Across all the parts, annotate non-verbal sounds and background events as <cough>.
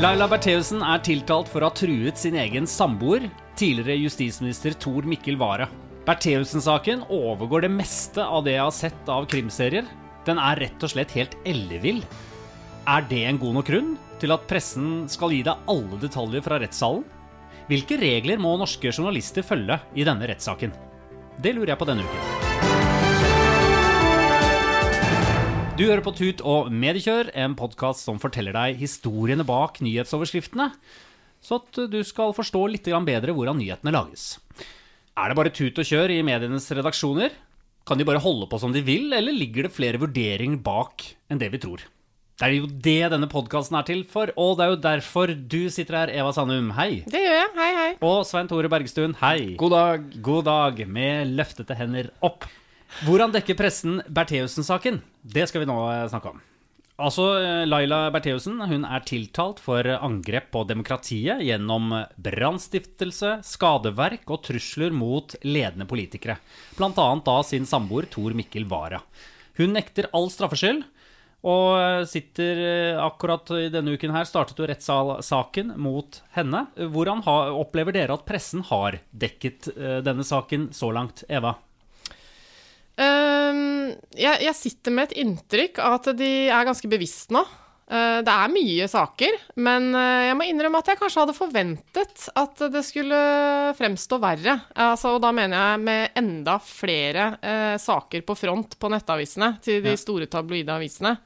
Laila Bertheussen er tiltalt for å ha truet sin egen samboer, tidligere justisminister Tor Mikkel Wara. Bertheussen-saken overgår det meste av det jeg har sett av krimserier. Den er rett og slett helt ellevill. Er det en god nok grunn til at pressen skal gi deg alle detaljer fra rettssalen? Hvilke regler må norske journalister følge i denne rettssaken? Det lurer jeg på denne uken. Du hører på Tut og Mediekjør, en podkast som forteller deg historiene bak nyhetsoverskriftene, så at du skal forstå litt bedre hvordan nyhetene lages. Er det bare tut og kjør i medienes redaksjoner? Kan de bare holde på som de vil, eller ligger det flere vurderinger bak enn det vi tror? Det er jo det denne podkasten er til for, og det er jo derfor du sitter her, Eva Sandum. Hei. Det gjør jeg. Hei, hei. Og Svein Tore Bergstuen. Hei. God dag. God dag, med løftete hender opp. Hvordan dekker pressen Bertheussen-saken? Det skal vi nå eh, snakke om. Altså, eh, Laila Bertheussen hun er tiltalt for angrep på demokratiet gjennom brannstiftelse, skadeverk og trusler mot ledende politikere. Blant annet da sin samboer Tor Mikkel Wara. Hun nekter all straffskyld. Og eh, sitter akkurat i denne uken her startet jo rettssaken mot henne. Hvordan opplever dere at pressen har dekket denne saken så langt, Eva? Uh, jeg, jeg, sitter med et inntrykk av at de er ganske bevisst nå. Uh, det er mye saker, men uh, jeg må innrømme at jeg kanskje hadde forventet at det skulle fremstå verre. Altså, og da mener jeg med enda flere eh, saker på front på nettavisene til de ja. store tabloide avisene.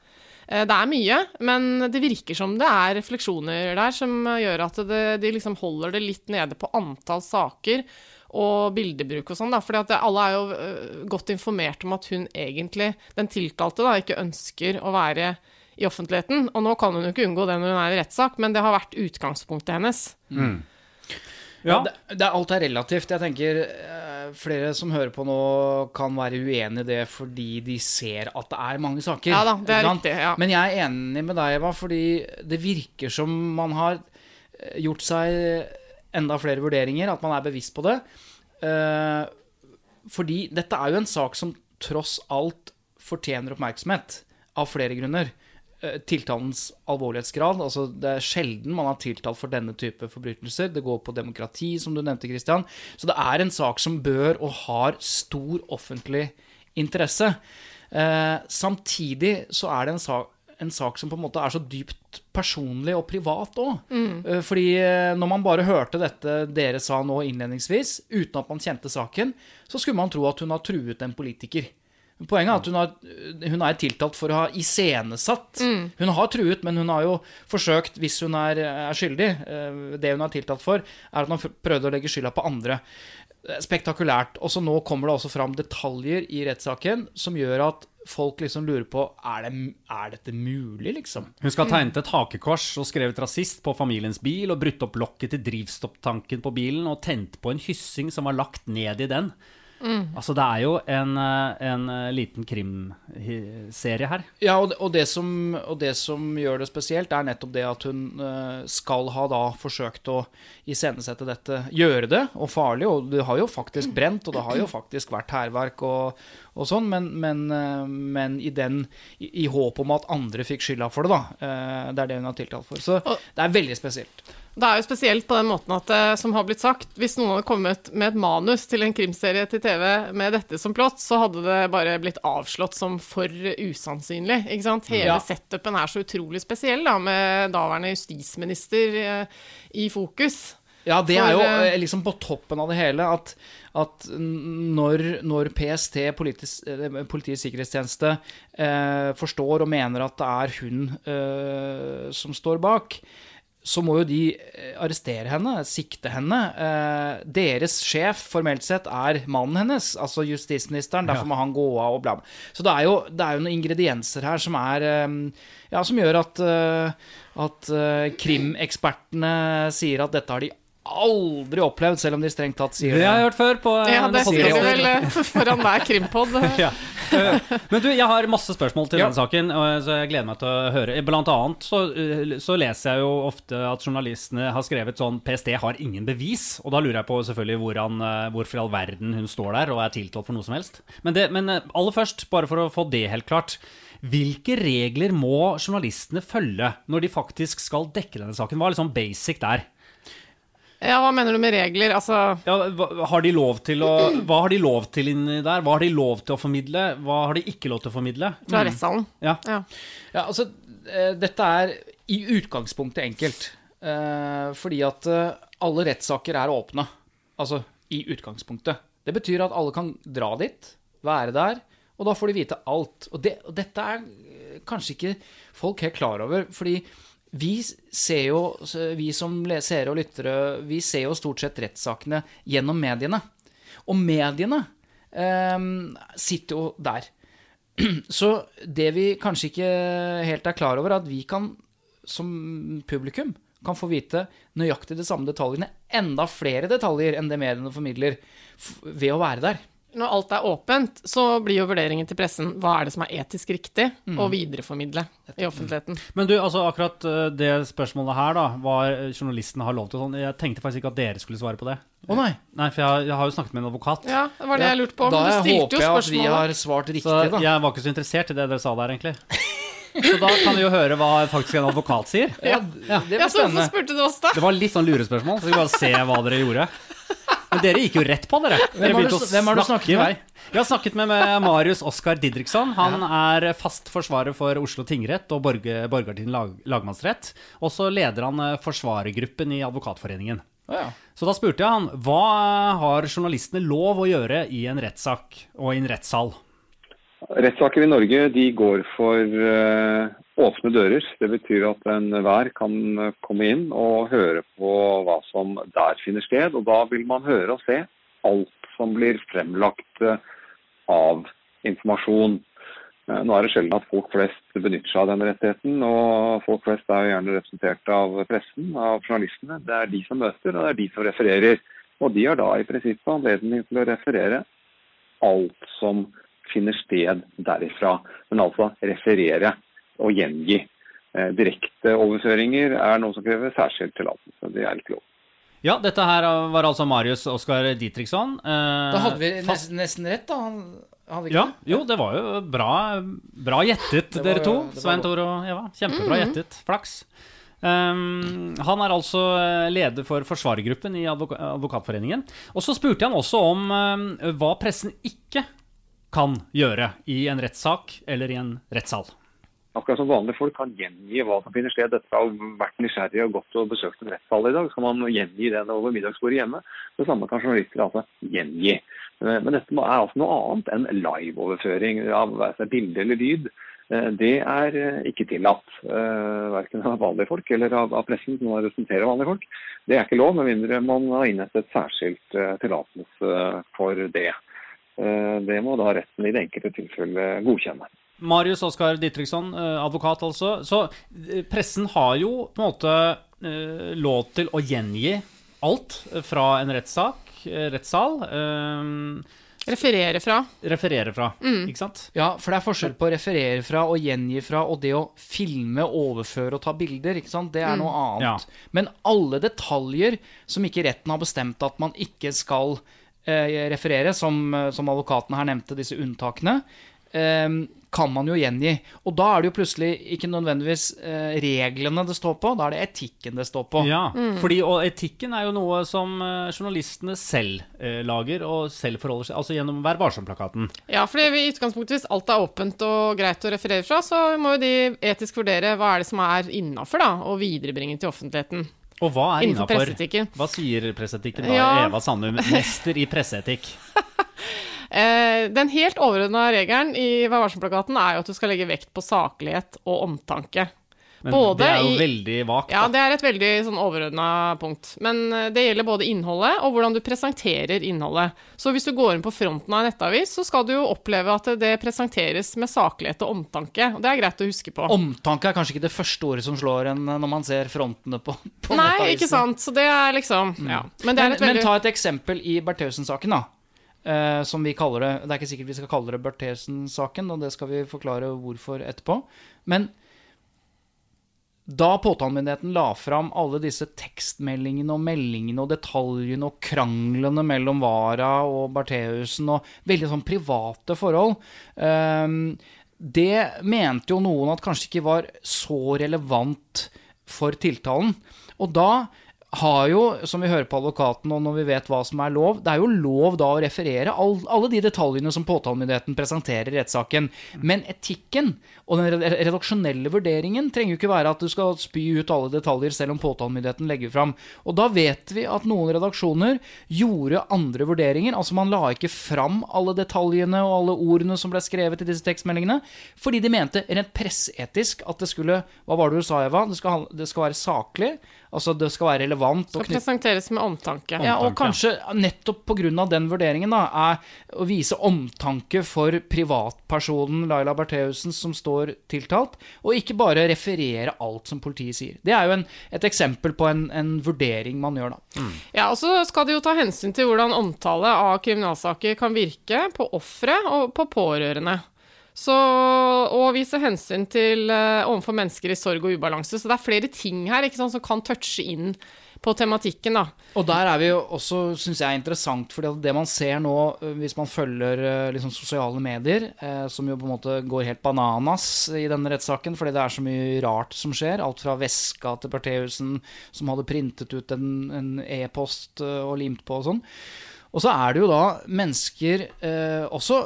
Det er mye, men det virker som det er refleksjoner der som gjør at det, de liksom holder det litt nede på antall saker og bildebruk og sånn, da. For alle er jo øh, godt informert om at hun egentlig, den tiltalte, da, ikke ønsker å være i offentligheten. Og nå kan hun jo ikke unngå det når hun er i rettssak, men det har vært utgangspunktet hennes. Mm. Ja, det, det, alt er relativt. Jeg tenker øh, flere som hører på nå, kan være uenig i det fordi de ser at det er mange saker. Ja da, det er riktig, ja. Men jeg er enig med deg, Eva, fordi det virker som man har øh, gjort seg enda flere vurderinger, at man er bevisst på det. Uh, fordi dette er jo en sak som tross alt fortjener oppmerksomhet, av flere grunner. Uh, tiltalens alvorlighetsgrad. altså Det er sjelden man har tiltalt for denne type forbrytelser. Det går på demokrati, som du nevnte, Christian. Så det er en sak som bør og har stor offentlig interesse. Uh, samtidig så er det en sak en sak som på en måte er så dypt personlig og privat òg. Mm. Eh, fordi eh, når man bare hørte dette dere sa nå innledningsvis, uten at man kjente saken, så skulle man tro at hun har truet en politiker. Poenget er at hun, har, hun er tiltalt for å ha iscenesatt. Mm. Hun har truet, men hun har jo forsøkt, hvis hun er, er skyldig eh, Det hun er tiltalt for, er at hun prøvde å legge skylda på andre. Spektakulært. Og så nå kommer det også fram detaljer i rettssaken som gjør at folk liksom lurer på er, det, er dette mulig, liksom. Hun skal ha tegnet et hakekors og skrevet rasist på familiens bil og brutt opp lokket til drivstopptanken på bilen og tent på en hyssing som var lagt ned i den. Mm. Altså, det er jo en, eh, en eh, liten krimserie her. Ja, og det, og, det som, og det, som, gjør det spesielt, er nettopp det at hun eh, skal ha da forsøkt å iscenesette dette, gjøre det, og farlig. Og det har jo faktisk brent, og det har jo faktisk vært hærverk og, og sånn, men, men, men i, den, i, i håp om at andre fikk skylda for det, da. Eh, det er det hun er tiltalt for. Så det er veldig spesielt. Det er jo spesielt på den måten at, eh, som har blitt sagt, hvis noen hadde kommet med et manus til en krimserie til TV med dette som plott, så hadde det bare blitt avslått som for usannsynlig. Ikke sant? Hele Ja. setupen er så utrolig spesiell, da, med daværende justisminister eh, i fokus. Ja, det er jo eh, liksom på toppen av det hele at, at når, når PST, politis, Politiets sikkerhetstjeneste, eh, forstår og mener at det er hun eh, som står bak, så må jo de eh, arrestere henne, sikte henne. Eh, deres sjef formelt sett er mannen hennes, altså justisministeren. Derfor må han gå av og bla, bla. Så det er jo, det er jo noen ingredienser her som er eh, Ja, som gjør at, at krimekspertene sier at dette har de aldri opplevd, selv om de strengt tatt sier Det Det har jeg hørt før på Ja, det sier du vel eh, foran hver krimpod. <laughs> ja. Eh, Men du, jeg har masse spørsmål til Ja. denne saken, så jeg gleder meg til å høre. Blant annet så, eh, så leser jeg jo ofte at journalistene har skrevet sånn PST har ingen bevis, og da lurer jeg på selvfølgelig hvordan, eh, hvorfor i all verden hun står der og er tiltalt for noe som helst. Men, det, men eh, aller først, bare for å få det helt klart. Hvilke regler må journalistene følge når de faktisk skal dekke denne saken? Hva er liksom basic der? Ja, hva mener du med regler? Altså Ja, hva, har de lov til å, hva har de lov til inni der? Hva har de lov til å formidle? Hva har de ikke lov til å formidle? fra rettssalen? Ja. Ja. Ja, altså, eh, dette er i utgangspunktet enkelt. Eh, fordi at eh, alle rettssaker er åpne. Altså, i utgangspunktet. Det betyr at alle kan dra dit, være der, og da får de vite alt. Og, det, og dette er kanskje ikke folk helt klar over, fordi vi ser jo, vi som seere og lyttere, vi ser jo stort sett rettssakene gjennom mediene. Og mediene eh, sitter jo der. <clears throat> Så det vi kanskje ikke helt er klar over, er at vi kan, som publikum, kan få vite nøyaktig de samme detaljene, enda flere detaljer enn det mediene formidler, ved å være der. Når alt er åpent, så blir jo vurderingen til pressen hva er det som er etisk riktig å videreformidle i offentligheten. Men du, altså akkurat eh, det spørsmålet her, da, hva journalistene har lov til sånn, jeg tenkte faktisk ikke at dere skulle svare på det. Å nei. Nei, for jeg, jeg har jo snakket med en advokat. Ja, det var det jeg lurte på. Da Men du stilte håper jeg at vi har svart Så riktig, da. jeg var ikke så interessert i det dere sa der, egentlig. Så da kan vi jo høre hva faktisk en advokat sier. Ja, Ja. det Ja, så hvorfor spurte du oss, da? Det var litt sånn lurespørsmål, så vi bare se hva dere gjorde. Men dere gikk jo rett på, dere. Dere Hvem har du hvem har du snakke snakket med? Vi har snakket med, med Marius Oskar Didriksson. Han er fast forsvarer for Oslo tingrett og Borge, Borgarting lag, lagmannsrett. Og så leder han eh, forsvarergruppen i Advokatforeningen. Ja. Så da spurte jeg han hva har journalistene lov å gjøre i en rettssak og i en rettssal. Rettssaker i Norge de går for eh, åpne dører. Det betyr at enhver kan eh, komme inn og høre på hva som der finner sted. Og da vil man høre og se alt som blir fremlagt eh, av informasjon. Nå er det sjelden at folk flest benytter seg av den rettigheten, og folk flest er jo gjerne representert av pressen, av journalistene. Det er de som møter, og det er de som refererer. Og de har da i prinsippet anledning til å referere alt som finner sted derifra. Men altså referere og gjengi. Eh, Direkteoverføringer er noe som krever særskilt tillatelse. Det er ikke lov. Ja, dette her var altså Marius Oskar Didriksson. eh, Da hadde vi fast- nesten, nesten rett, da. Han- Hadde ikke Ja, det? jo, det var jo bra, bra gjettet, var- dere to. Svein. Tore og Eva. Kjempebra gjettet. Flaks. Um, han er altså eh, leder for forsvarergruppen i advok Advokatforeningen. Og så spurte han også om um, hva pressen ikke kan gjøre i en rettssak eller i en rettssal. Akkurat som vanlige folk kan gjengi hva som finner sted. Dette har vært nysgjerrig og gått og besøkt en rettssal i dag. Så kan man gjengi den over middagsbordet hjemme. Det samme kan journalister altså gjengi. Eh, Men dette er altså noe annet enn liveoverføring av bilde eller lyd. Eh, Det er eh, ikke tillatt, verken av vanlige folk eller av, pressen som representerer vanlige folk. Det er ikke lov, med mindre man har innhentet særskilt tillatelse for det. Eh, Det må da retten i det enkelte tilfellet godkjenne. Marius Oskar Didriksson, eh, advokat altså. Så eh, pressen har jo på en måte lov til å gjengi alt fra en rettssak, rettssal. Referere fra. referere fra, ikke sant? Ja, for det er forskjell på å referere fra og gjengi fra og det å filme, overføre og ta bilder. ikke sant? Det er noe annet. Ja. Men alle detaljer som ikke retten har bestemt at man ikke skal eh, referere, som, eh, som advokaten her nevnte, disse unntakene, eh, kan man jo gjengi. Og da er det jo plutselig ikke nødvendigvis eh, reglene det står på, da er det etikken det står på. Ja, fordi, og etikken er jo noe som eh, journalistene selv eh, lager, og selv forholder seg Altså gjennom Vær varsom-plakaten. Ja, fordi vi i utgangspunktet, hvis alt er åpent og greit å referere fra, så må jo de etisk vurdere hva er det som er innafor, da, og viderebringe til offentligheten. Og hva er innafor? Hva sier presseetikken da? Ja. Eva Sandum, mester i presseetikk. <laughs> Eh, den helt overordna regelen i Vær varsom-plakaten er jo at du skal legge vekt på saklighet og omtanke. Men Både det er jo i- veldig vagt. Ja, det er et veldig sånn overordna punkt. Men eh, det gjelder både innholdet og hvordan du presenterer innholdet. Så hvis du går inn på fronten av en nettavis, så skal du jo oppleve at det presenteres med saklighet og omtanke. Og det er greit å huske på. Omtanke er kanskje ikke det første ordet som slår en når man ser frontene på, <laughs> på Nei, nettavisene. ikke sant. Så det er liksom Ja. Men det er et men ta et eksempel i Bertheussen-saken, da. Uh, som vi kaller det Det er ikke sikkert vi skal kalle det Bertheussen-saken, og det skal vi forklare hvorfor etterpå. Men da påtalemyndigheten la fram alle disse tekstmeldingene og meldingene og detaljene og kranglene mellom Vara og Bertheussen og veldig sånn private forhold eh, Det mente jo noen at kanskje ikke var så relevant for tiltalen. Og da har jo, som vi hører på advokaten, og når vi vet hva som er lov, det er jo lov da å referere all, alle de detaljene som påtalemyndigheten presenterer i rettssaken. Men etikken og den redaksjonelle vurderingen trenger jo ikke være at du skal spy ut alle detaljer selv om påtalemyndigheten legger fram. Og da vet vi at noen redaksjoner gjorde andre vurderinger. Altså man la ikke fram alle detaljene og alle ordene som ble skrevet i disse tekstmeldingene, fordi de mente rent presseetisk at det skulle Hva var det du sa, Eva? Det skal, det skal være saklig. Altså det skal være relevant. skal knytt- presenteres med omtanke. ja, og kanskje nettopp pga. den vurderingen da, er å vise omtanke for privatpersonen Laila Bertheussen som står tiltalt, og ikke bare referere alt som politiet sier. Det er jo en, et eksempel på en, en vurdering man gjør, da. Ja, og så skal det jo ta hensyn til hvordan omtale av kriminalsaker kan virke på ofre og på pårørende. Så, og vise hensyn til uh, overfor mennesker i sorg og ubalanse. Så det er flere ting her sant, som kan touche inn på tematikken. da. Og der er vi jo også, syns jeg, interessant, fordi det man ser nå, øh, hvis man følger øh, liksom sosiale medier, eh, som jo på en måte går helt bananas i denne rettssaken, fordi det er så mye rart som skjer, alt fra veska til Bertheussen, som hadde printet ut en e-post e og limt på og sånn. Og så er det jo da mennesker, eh, også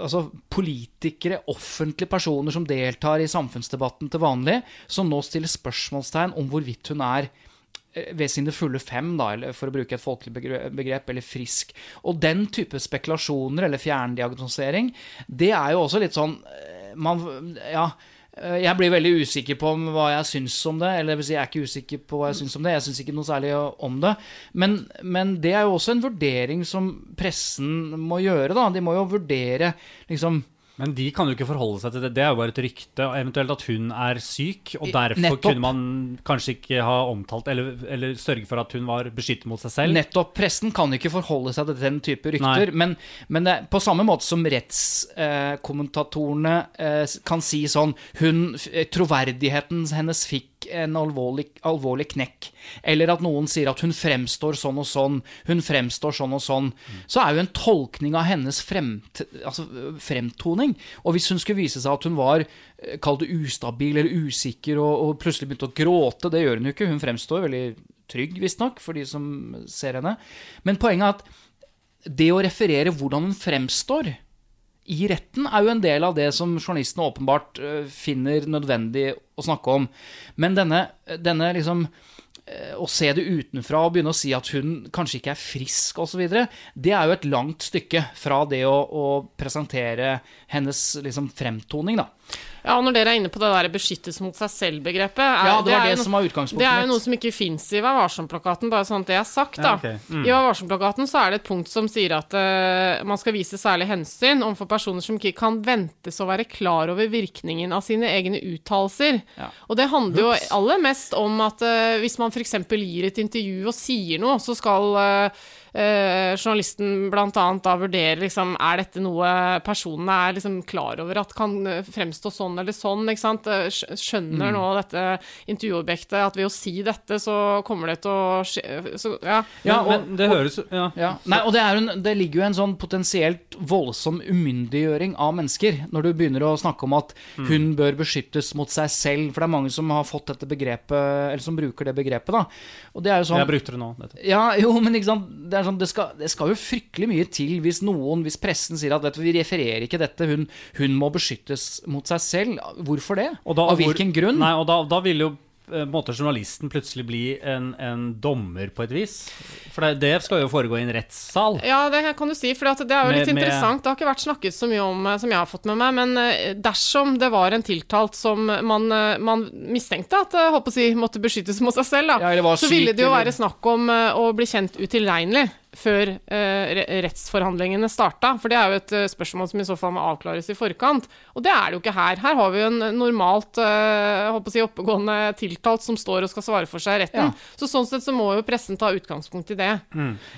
altså politikere, offentlige personer som deltar i samfunnsdebatten til vanlig, som nå stiller spørsmålstegn om hvorvidt hun er eh, ved sine fulle fem, da, for å bruke et folkelig begrep, eller frisk. Og den type spekulasjoner eller fjerndiagnosering, det er jo også litt sånn eh, man, Ja. Eh, Jeg blir veldig usikker på hva jeg syns om det. Eller det vil si, jeg er ikke usikker på hva jeg syns om det. Jeg syns ikke noe særlig om det. Men, men det er jo også en vurdering som pressen må gjøre, da. De må jo vurdere liksom Men de kan jo ikke forholde seg til det. Det er jo bare et rykte. og Eventuelt at hun er syk, og derfor Nettopp. kunne man kanskje ikke ha omtalt eller, eller sørge for at hun var beskyttet mot seg selv. Nettopp. Pressen kan ikke forholde seg til den type rykter. Men, men det, på samme måte som rettskommentatorene eh, kan si sånn hun, eh, Troverdigheten hennes fikk en alvorlig, alvorlig knekk. Eller at noen sier at hun fremstår sånn og sånn. Hun fremstår sånn og sånn. Så er jo en tolkning av hennes fremt, altså, fremtoning. Og hvis hun skulle vise seg at hun var eh, Kall det ustabil eller usikker og, og plutselig begynte å gråte, det gjør hun jo ikke. Hun fremstår veldig trygg, visstnok, for de som ser henne. Men poenget er at det å referere hvordan hun fremstår i retten, er jo en del av det som journalistene åpenbart øh, finner nødvendig å snakke om. Men denne, denne liksom øh, å se det utenfra og begynne å si at hun kanskje ikke er frisk osv., det er jo et langt stykke fra det å, å presentere hennes liksom, fremtoning, da. Ja, og når dere er inne på det der beskyttelse mot seg selv-begrepet Ja, det var det, det som var utgangspunktet Det er jo noe som ikke fins i Vær varsom-plakaten, bare sånn at det er sagt, da. Ja, okay. Mm. I Vær varsom-plakaten så er det et punkt som sier at uh, man skal vise særlig hensyn overfor personer som ikke kan ventes å være klar over virkningen av sine egne uttalelser. Ja. Og det handler jo aller mest om at uh, hvis man f.eks. gir et intervju og sier noe, så skal eh, eh, journalisten annet da vurderer liksom, er dette noe personene er liksom klar over at kan eh, fremstå sånn eller sånn. ikke sant? Skjønner mm. Nå dette intervjuobjektet at ved å si dette, så kommer det til å skje så, ja. Ja, men, og- men det høres ja. Ja. Nei, og det, er en, det ligger jo en sånn potensielt voldsom umyndiggjøring av mennesker når du begynner å snakke om at Mm. hun bør beskyttes mot seg selv. For det er mange som har fått dette begrepet, eller som bruker det begrepet, da. Og det er jo sånn Jeg brukte det nå. Dette. Ja, jo, men ikke sant Det, er sånn, det, skal, det skal jo fryktelig mye til hvis noen, hvis pressen sier at vet du, vi refererer ikke dette, hun, hun må beskyttes mot seg selv. Hvorfor det? Og da- Av hvor- hvilken grunn? Nei, og da, da vil jo måte journalisten plutselig bli en, en dommer på et vis. For det, det skal jo foregå i en rettssal. Ja, det kan du si, for det er jo litt med- interessant. Det har ikke vært snakket så mye om, eh, som jeg har fått med meg, men eh, dersom det var en tiltalt som man, eh, man mistenkte at jeg håper å si, måtte beskyttes mot seg selv, da, Ja, så ville det jo være snakk om eh, å bli kjent utilregnelig før eh, rettsforhandlingene starta. For det er jo et eh, spørsmål som i så fall må avklares i forkant. Og det er det jo ikke her. Her har vi jo en normalt eh, holdt å si, oppegående tiltalt som står og skal svare for seg i retten. Ja. Så sånn sett så må jo pressen ta utgangspunkt i det.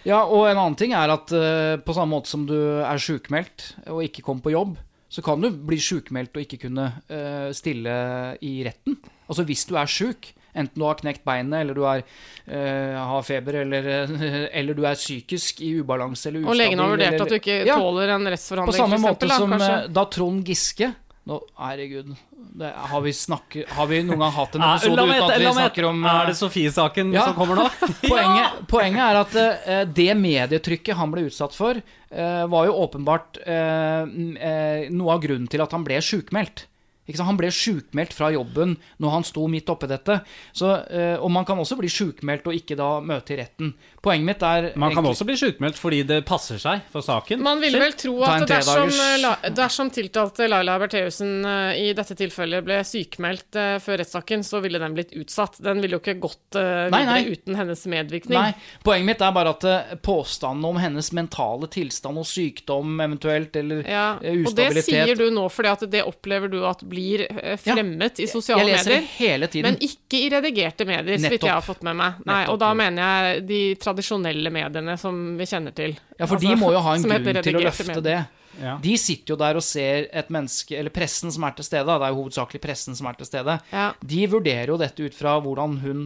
Ja, og en annen ting er at eh, på samme måte som du er sjukmeldt og ikke kom på jobb, så kan du bli sjukmeldt og ikke kunne eh, stille i retten. Altså hvis du er sjuk, enten du har knekt beinet, eller du er, eh, har feber, eller, eh, eller du er psykisk i ubalanse eller ustabil. Og legen har vurdert eller- at du ikke Ja, tåler en rettsforhandling, På samme måte eksempel, da, som kanskje. eh, da Trond Giske nå, Herregud, det, har, vi snakke, har vi noen gang hatt en episode ja, uten at vi snakker om Er det Sofie-saken Ja. som kommer nå? <laughs> Poenget, poenget er at uh, det medietrykket han ble utsatt for, uh, var jo åpenbart uh, eh, noe av grunnen til at han ble sjukmeldt. Ikke sant? Han ble sjukmeldt fra jobben når han sto midt oppi dette. Så, eh, og man kan også bli sjukmeldt og ikke da møte i retten. Poenget mitt er Man kan egentlig- også bli sjukmeldt fordi det passer seg for saken. Man ville vel tro at dersom, eh, dersom tiltalte Laila Bertheussen eh, i dette tilfellet ble sykemeldt eh, før rettssaken, så ville den blitt utsatt. Den ville jo ikke gått Nei, nei. uten hennes medvirkning. Nei, poenget mitt er bare at påstandene påstanden om hennes mentale tilstand og sykdom eventuelt, eller Ja, ustabilitet og det sier du nå fordi at det opplever du at blir eh, Ja, fremmet i sosiale Jeg leser det medier. hele tiden. Men ikke i redigerte medier, så vidt jeg har fått med meg. Nei, Nettopp. og da mener jeg de tradisjonelle mediene som vi kjenner til. Ja, for Altså, de må jo ha en <laughs> grunn til å løfte medier. det. Ja. De sitter jo der og ser et menneske, eller pressen som er til stede, det er jo hovedsakelig pressen som er til stede. Ja. De vurderer jo dette ut fra hvordan hun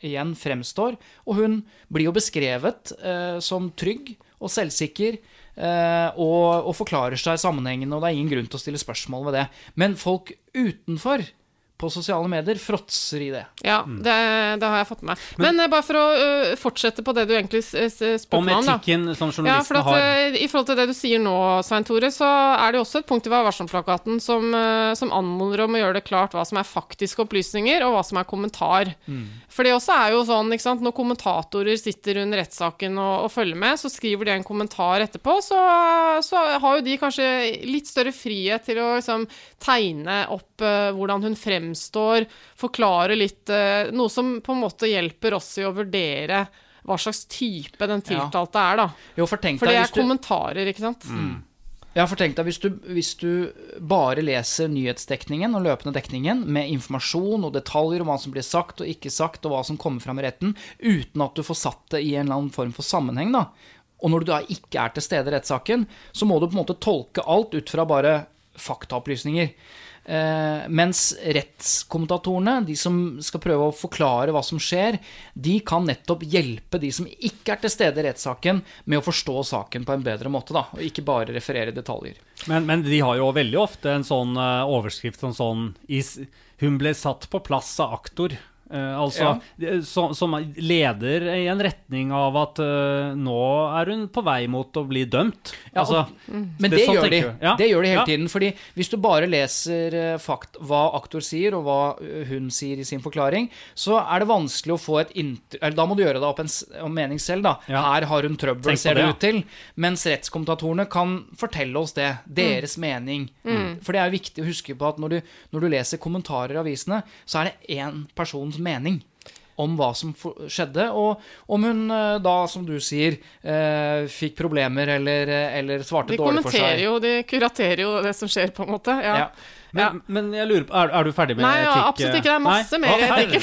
igjen fremstår, og hun blir jo beskrevet eh, som trygg og selvsikker. Eh, og, og forklarer seg sammenhengende, og det er ingen grunn til å stille spørsmål ved det. Men folk utenfor på sosiale medier fråtser i det. Ja, det, det har jeg fått med meg. Men, eh, bare for å uh, fortsette på det du egentlig spurte Om meg om, da. etikken som Ja, for at, har. eh, I forhold til det du sier nå, Svein Tore, så er det jo også et punkt i Vær varsom-plakaten som, uh, som anmoder om å gjøre det klart hva som er faktiske opplysninger, og hva som er kommentar. For det også er jo sånn, ikke sant, når kommentatorer sitter under rettssaken og, og følger med, så skriver de en kommentar etterpå, så, så har jo de kanskje litt større frihet til å liksom tegne opp hvordan hun fremstår, forklare litt eh, Noe som på en måte hjelper oss i å vurdere hva slags type den tiltalte er, da. Jo, for For det er du- kommentarer, ikke sant? Ja, for tenk deg, hvis du, hvis du bare leser nyhetsdekningen og løpende dekningen med informasjon og detaljer om hva som blir sagt og ikke sagt, og hva som kommer fram i retten, uten at du får satt det i en eller annen form for sammenheng, da. Og når du da ikke er til stede i rettssaken, så må du på en måte tolke alt ut fra bare faktaopplysninger. Eh, mens rettskommentatorene, de som skal prøve å forklare hva som skjer, de kan nettopp hjelpe de som ikke er til stede i rettssaken, med å forstå saken på en bedre måte, da, og ikke bare referere detaljer. Men, men de har jo veldig ofte en sånn eh, overskrift som sånn Hun ble satt på plass av aktor. Eh, altså, ja. som, som leder i en retning av at uh, nå er hun på vei mot å bli dømt. Ja, altså, Men det- det, sånn gjør de. Ja. Det gjør de hele Ja. tiden. fordi hvis du bare leser uh, fakt, hva aktor sier, og hva hun sier i sin forklaring, så er det vanskelig å få et inntrykk Eller da må du gjøre deg opp en en mening selv, da. Ja. Her har hun trøbbel, Tenk ser det, det, ut til. Mens rettskommentatorene kan fortelle oss det. Deres mening. For det er viktig å huske på at når du, når du leser kommentarer i avisene, så er det én persons mening. om hva som skjedde, og om hun eh, da, som du sier, eh, fikk problemer eller, eh, eller svarte dårlig for seg. kommenterer jo, de kuraterer jo det som skjer, på en måte. Ja. Ja. Men, men jeg lurer på, er, er du ferdig med Nei, ja, absolutt ikke. Det er masse Nei? mer etikk.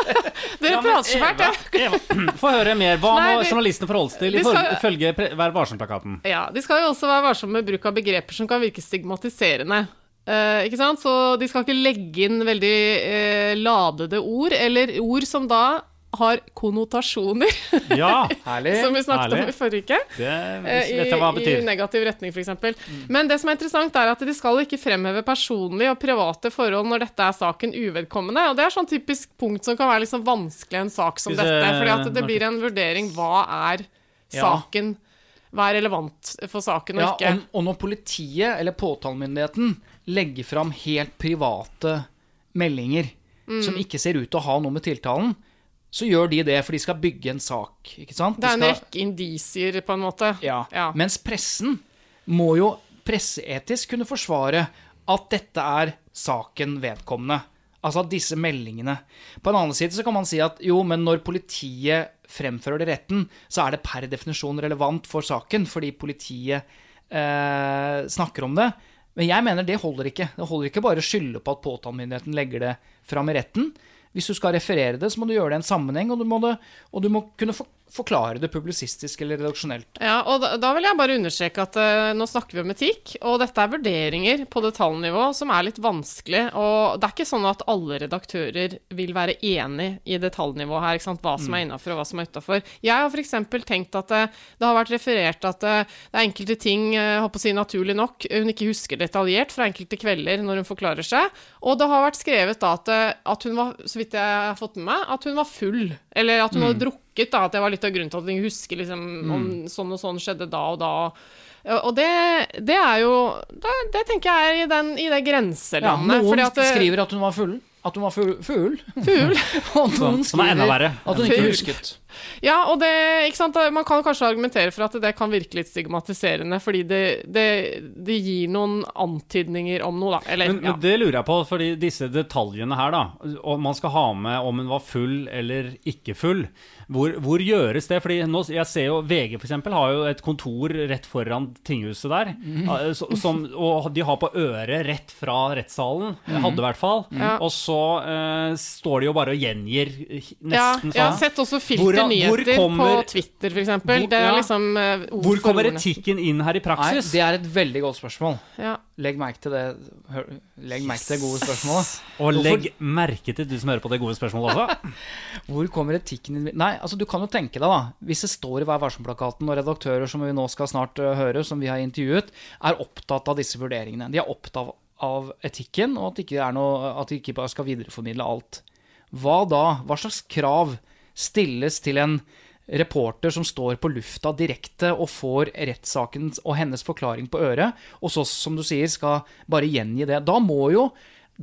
<laughs> Dere Ja, prater så fælt, ja. <clears throat> Få høre mer. Hva Nei, må journalistene forholde seg til ifølge Vær varsom-plakaten? Ja, De skal jo også være varsomme med bruk av begreper som kan virke stigmatiserende. Eh, ikke sant? Så de skal ikke legge inn veldig eh, ladede ord, eller ord som da har konnotasjoner, Ja, <laughs> Herlig. som vi snakket herlig. om i forrige uke. det eh, I, I negativ retning, f.eks. Men det som er interessant, er at de skal ikke fremheve personlige og private forhold når dette er saken uvedkommende. Og det er sånn typisk punkt som kan være sånn vanskelig i en sak som Hvis, dette. fordi at det blir en vurdering. Hva er saken? Hva er relevant for saken og Ja, ikke? og, og når politiet eller påtalemyndigheten legger fram helt private meldinger Mm. som ikke ser ut til å ha noe med tiltalen, så gjør de det, for de skal bygge en sak. ikke sant? Det er en De skal- rekke indisier, på en måte. Ja. Ja. Mens pressen må jo presseetisk kunne forsvare at dette er saken vedkommende. Altså disse meldingene På en annen side så kan man si at jo, men når politiet fremfører det retten, så er det per definisjon relevant for saken, fordi politiet eh, snakker om det. Men jeg mener det holder ikke. Det holder ikke bare å skylde på at påtalemyndigheten legger det fram i retten. Hvis du skal referere det, så må du gjøre det i en sammenheng, og du må, det, og du må kunne for, forklare det publisistisk eller redaksjonelt. Ja, og da, da vil jeg bare understreke at uh, nå snakker vi om etikk, og dette er vurderinger på detaljnivå som er litt vanskelig. Og det er ikke sånn at alle redaktører vil være enig i detaljnivået her, ikke sant? hva som er innafor og hva som er utafor. Jeg har f.eks. tenkt at det, det har vært referert at det, det er enkelte ting, håper å si naturlig nok, hun ikke husker detaljert fra enkelte kvelder når hun forklarer seg. Og det har vært skrevet da at, at hun var, så vidt jeg har fått med meg, at hun var full, eller at hun hadde drukket. Da, at det var litt av grunnen til at jeg husker liksom, om sånn og sånn skjedde da og da. Ja, Og det, det er jo Det, det tenker jeg er i, den, i det Ja, grenselandet. noen fordi at det- skriver at hun var full. At hun var full. full. Fugl. og noen Som er enda verre. at hun ikke Fugl. husket. Ja, og det, ikke sant? Man kan kanskje argumentere for at det kan virke litt stigmatiserende, fordi det, det, det gir noen antydninger om noe, da. Eller, Men, ja. men det lurer jeg på, fordi disse detaljene her, da Og man skal ha med om hun var full eller ikke full. Hvor, hvor gjøres det? Fordi nå, jeg ser jo VG for eksempel har jo et kontor rett foran tinghuset der. Eh, Som, og de har på øret rett fra rettssalen. Hadde i hvert fall. Mm. Og så eh, står de jo bare og gjengir Ja, sånn. jeg har sett også Hvordan- hvor nyheter kommer- på Twitter, f.eks. Hvor- er ja. liksom uh, Hvor kommer ordene. etikken inn her i Nei, praksis? det er et veldig godt spørsmål. Ja. Legg merke til det, hør- legg merke til det gode spørsmålet. Og Hvorfor- legg merke til du som hører på det gode spørsmålet også. <laughs> Hvor kommer etikken inn Nei, altså du kan jo tenke deg, da. Hvis det står i Vær varsom-plakaten, og redaktører som vi nå skal snart øh, høre, som vi har intervjuet, er opptatt av disse vurderingene. De er opptatt av etikken, og at de ikke er noe At de ikke bare skal videreformidle alt. Hva da? Hva slags krav stilles til en reporter som står på lufta direkte og får rettssaken og hennes forklaring på øret, og så, som du sier, skal bare gjengi det? Da må jo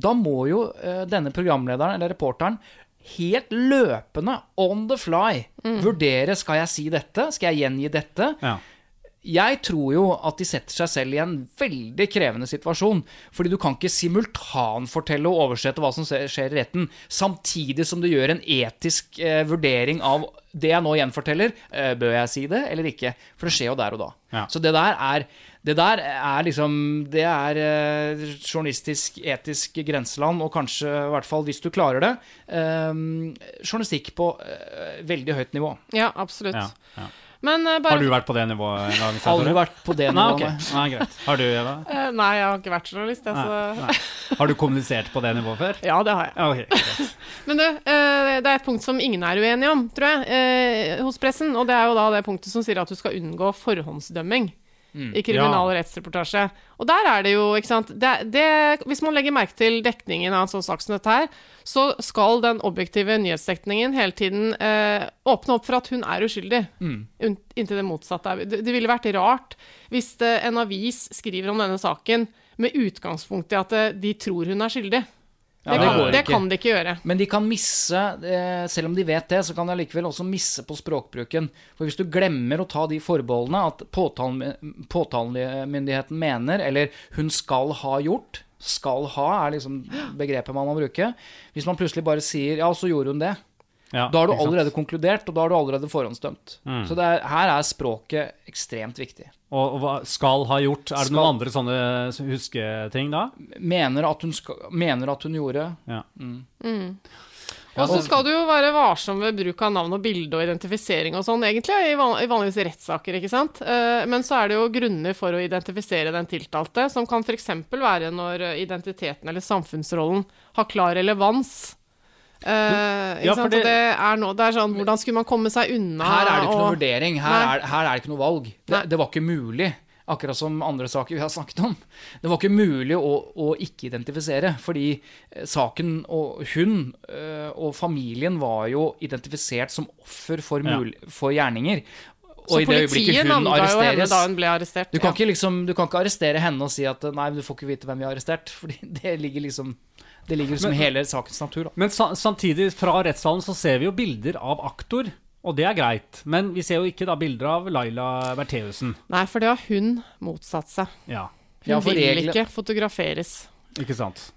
da må jo eh, denne programlederen eller reporteren helt løpende, on the fly, vurdere skal jeg si dette, skal jeg gjengi dette. Ja. Jeg tror jo at de setter seg selv i en veldig krevende situasjon. Fordi du kan ikke simultanfortelle og oversette hva som skjer i retten, samtidig som du gjør en etisk eh, vurdering av det jeg nå gjenforteller. Eh, bør jeg si det eller ikke? For det skjer jo der og da. Ja. Så det der er det der er liksom Det er eh, journalistisk, etisk grenseland, og kanskje, i hvert fall hvis du klarer det, eh, journalistikk på eh, veldig høyt nivå. ja, absolutt. Ja, ja. Men eh, bare Har du vært på det nivået en gang? Aldri vært på det Nei, nivået. ok. Nei, greit. Har du, Eva? Eh, Nei, jeg har ikke vært journalist, jeg, Nei, så nei. Har du kommunisert på det nivået før? Ja, det har jeg. Okay. Men du, eh, det er et punkt som ingen er uenige om, tror jeg, eh, hos pressen. Og det er jo da det punktet som sier at du skal unngå forhåndsdømming i kriminal- og rettsreportasje. Og der er det jo, ikke sant det, det, Hvis man legger merke til dekningen av en sånn sak som dette her, så skal den objektive nyhetsdekningen hele tiden eh, åpne opp for at hun er uskyldig. Mm. Inntil det motsatte. er- Det, det ville vært rart hvis det, en avis skriver om denne saken med utgangspunkt i at eh, de tror hun er skyldig. Ja, det, kan, det kan de ikke gjøre. Men de kan misse, eh, selv om de vet det, så kan de allikevel også misse på språkbruken. For hvis du glemmer å ta de forbeholdene at påtale- påtalemyndigheten mener, eller hun skal ha gjort Skal ha er liksom begrepet man må bruke. Hvis man plutselig bare sier 'ja, så gjorde hun det', Ja, da har du allerede konkludert, og da har du allerede forhåndsdømt. Mm. Så det er, her er språket ekstremt viktig. Og, og hva skal ha gjort? Er det Skal. noen andre sånne husketing da? Mener at hun, skal, mener at hun gjorde Ja. Og så skal du jo være varsom ved bruk av navn og bilde og identifisering og sånn, egentlig, i, van i vanligvis rettssaker, ikke sant. Eh, men så er det jo grunner for å identifisere den tiltalte, som kan f.eks. være når identiteten eller samfunnsrollen har klar relevans. Eh, ikke Ja, sant? det- det er, nå, det er sånn Hvordan skulle man komme seg unna Her er det ikke noe vurdering. Her er, her er det ikke noe valg. Det, det var ikke mulig. Akkurat som andre saker vi har snakket om. Det var ikke mulig å, å ikke identifisere, fordi eh, saken og hun eh, og familien var jo identifisert som offer for, Ja. mul for gjerninger. Så Og i det øyeblikket politiet hun jo henne arresteres da hun ble arrestert. du kan, ja. ikke liksom, du kan ikke arrestere henne og si at nei, du får ikke vite hvem vi har arrestert. <laughs> Fordi det ligger liksom Det ligger liksom i hele sakens natur. da. Men sa samtidig, fra rettssalen så ser vi jo bilder av aktor, og det er greit. Men vi ser jo ikke da bilder av Laila Bertheussen. Nei, for det har hun motsatt seg. Ja, Hun Ja, vil regle- ikke fotograferes. ikke sant?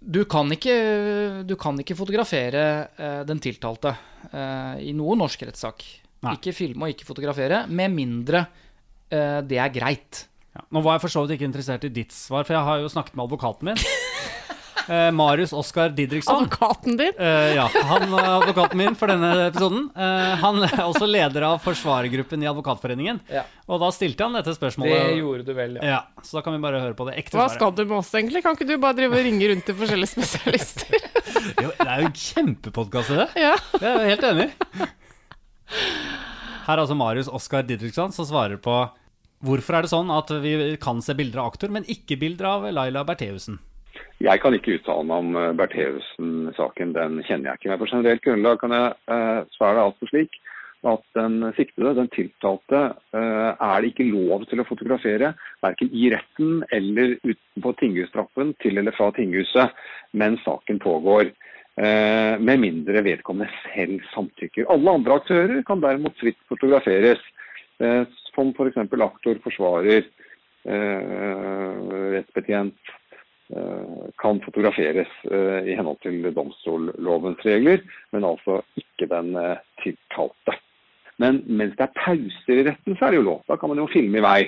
Du kan ikke, du kan ikke fotografere uh, den tiltalte uh, i noen norsk rettssak. Ikke filme og ikke fotografere, med mindre uh, det er greit. Ja. Nå var jeg for så vidt ikke interessert i ditt svar, for jeg har jo snakket med advokaten min. <laughs> Eh, Marius Oskar Didriksson. Advokaten din? Eh, ja, han er advokaten min for denne episoden. Eh, han er også leder av forsvarergruppen i Advokatforeningen. Ja. Og da stilte han dette spørsmålet. Det gjorde du vel, ja. Ja, Så da kan vi bare høre på det ekte Hva svaret. skal du med oss, egentlig? Kan ikke du bare drive og ringe rundt til forskjellige spesialister? <laughs> Jo, det er jo en kjempepodkast det. ja. Jeg er helt enig. Her er altså Marius Oskar Didriksson som svarer på hvorfor er det sånn at vi kan se bilder av aktor, men ikke bilder av Laila Bertheussen. Jeg kan ikke uttale meg om eh, Bertheussen-saken, den kjenner jeg ikke. Men på generelt grunnlag kan jeg eh, svare det altså slik at den siktede, den tiltalte, eh, er det ikke lov til å fotografere, verken i retten eller utenpå tinghustrappen til eller fra tinghuset mens saken pågår. Eh, med mindre vedkommende selv samtykker. Alle andre aktører kan derimot fritt fotograferes. Som f.eks. aktor, forsvarer, rettsbetjent, kan fotograferes eh, i henhold til domstollovens regler, men altså ikke den eh, tiltalte. Men mens det er pauser i retten, så er det jo lov. Da kan man jo filme i vei.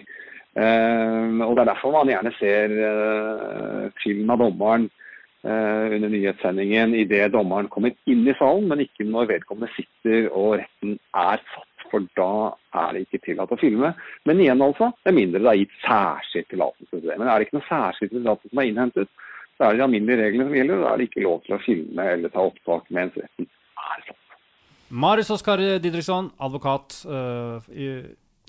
Eh, og Det er derfor man gjerne ser eh, film av dommeren eh, under nyhetssendingen idet dommeren kommer inn i salen, men ikke når vedkommende sitter og retten er satt. For da er det ikke tillatt å filme. Men igjen, altså, med mindre det er gitt særskilt tillatelse til det. Men er det ikke noe særskilt tillatelse som er innhentet, så er det de alminnelige reglene som gjelder. og Da er det ikke lov til å filme eller ta opptak mens retten er satt. Marius Oskar Didriksson, advokat Uh,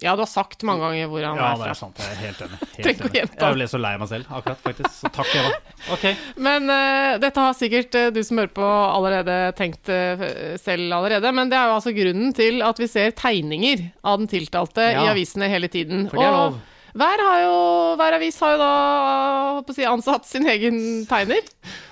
ja, du har sagt mange ganger hvor han Ja, er det er sant. Jeg er helt enig. <laughs> Helt Tenk å enig. gjenta. Jeg ble så lei meg selv akkurat, faktisk. Så takk, Eva. Okay. Men uh, dette har sikkert uh, du som hører på allerede tenkt uh, selv allerede. Men det er jo altså grunnen til at vi ser tegninger av den tiltalte Ja. i avisene hele tiden. For det er lov. Hver, har jo, hver avis har jo da å si, ansatt sin egen tegner.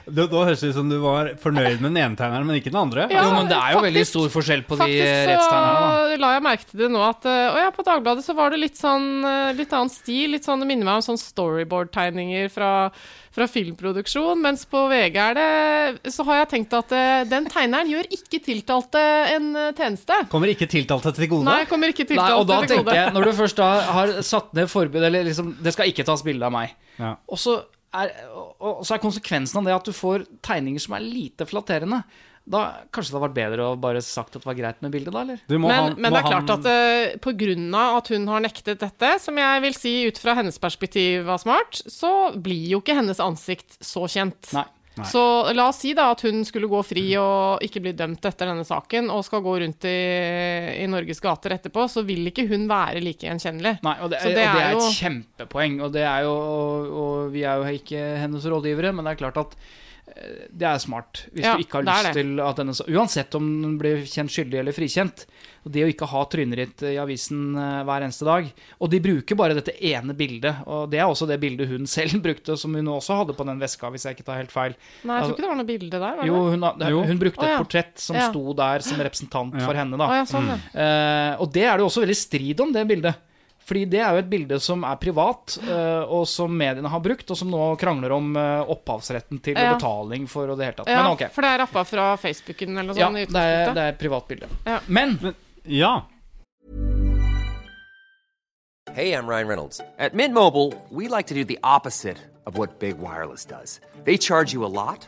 Da, da høres det ut som du var fornøyd med den ene tegneren, men ikke den andre. Ja, jo, men det er jo veldig stor forskjell på de Faktisk rettstegnerne. Faktisk så la jeg merke til det nå at eh, Å ja, på Dagbladet så var det litt sånn eh, litt annen stil. Litt sånn, Det minner meg om sånn storyboard-tegninger fra, fra filmproduksjon. Mens på VG er det Så har jeg tenkt at eh, den tegneren gjør ikke tiltalte en eh, tjeneste. Kommer ikke tiltalte til gode? Nei, kommer ikke Nei, gode. og da til gode. jeg, når du først da har satt ned forbud, eller liksom Det skal ikke tas bilde av meg. Ja. Og så er, og så er konsekvensen av det at du får tegninger som er lite flatterende. Da Kanskje det hadde vært bedre å bare sagt at det var greit med bildet, da? eller? Men, han- men det er han- klart at uh, på grunn av at hun har nektet dette, som jeg vil si ut fra hennes perspektiv var smart, så blir jo ikke hennes ansikt så kjent. Nei. Så la oss si da at hun skulle gå fri og ikke bli dømt etter denne saken, og skal gå rundt i, i Norges gater etterpå, så vil ikke hun være like gjenkjennelig. Nei, og det, Så og det det er er, jo- et kjempepoeng. Og, det er jo, og, og vi er jo ikke hennes rådgivere, men det er klart at eh, det er smart. Hvis Ja, du ikke har lyst det. til at denne Uansett om den blir kjent skyldig eller frikjent. Og det å ikke ha trynet ditt i avisen eh, hver eneste dag. Og de bruker bare dette ene bildet, og det er også det bildet hun selv <laughs> brukte, som hun også hadde på den veska, hvis jeg ikke tar helt feil. Nei, jeg tror ikke det var noe bilde der. Jo, hun, Jo. hun brukte ja. et portrett som Ja. sto der som representant Ja. for henne, da. ja, sånn, ja. uh, og det er det jo også veldig strid om, det bildet. Fordi det er jo et bilde som er privat, eh, og som mediene har brukt, og som nå krangler om eh, opphavsretten til Ja. betaling for og det hele tatt. Ja, Men ok. For det er rappa fra Facebooken eller noe Ja, sånt? i det er, det er et privat bilde. Ja. Men Ja. Hey, I'm Ryan Reynolds. At Mint Mobile, we like to do the opposite of what Big Wireless does. They charge you a lot,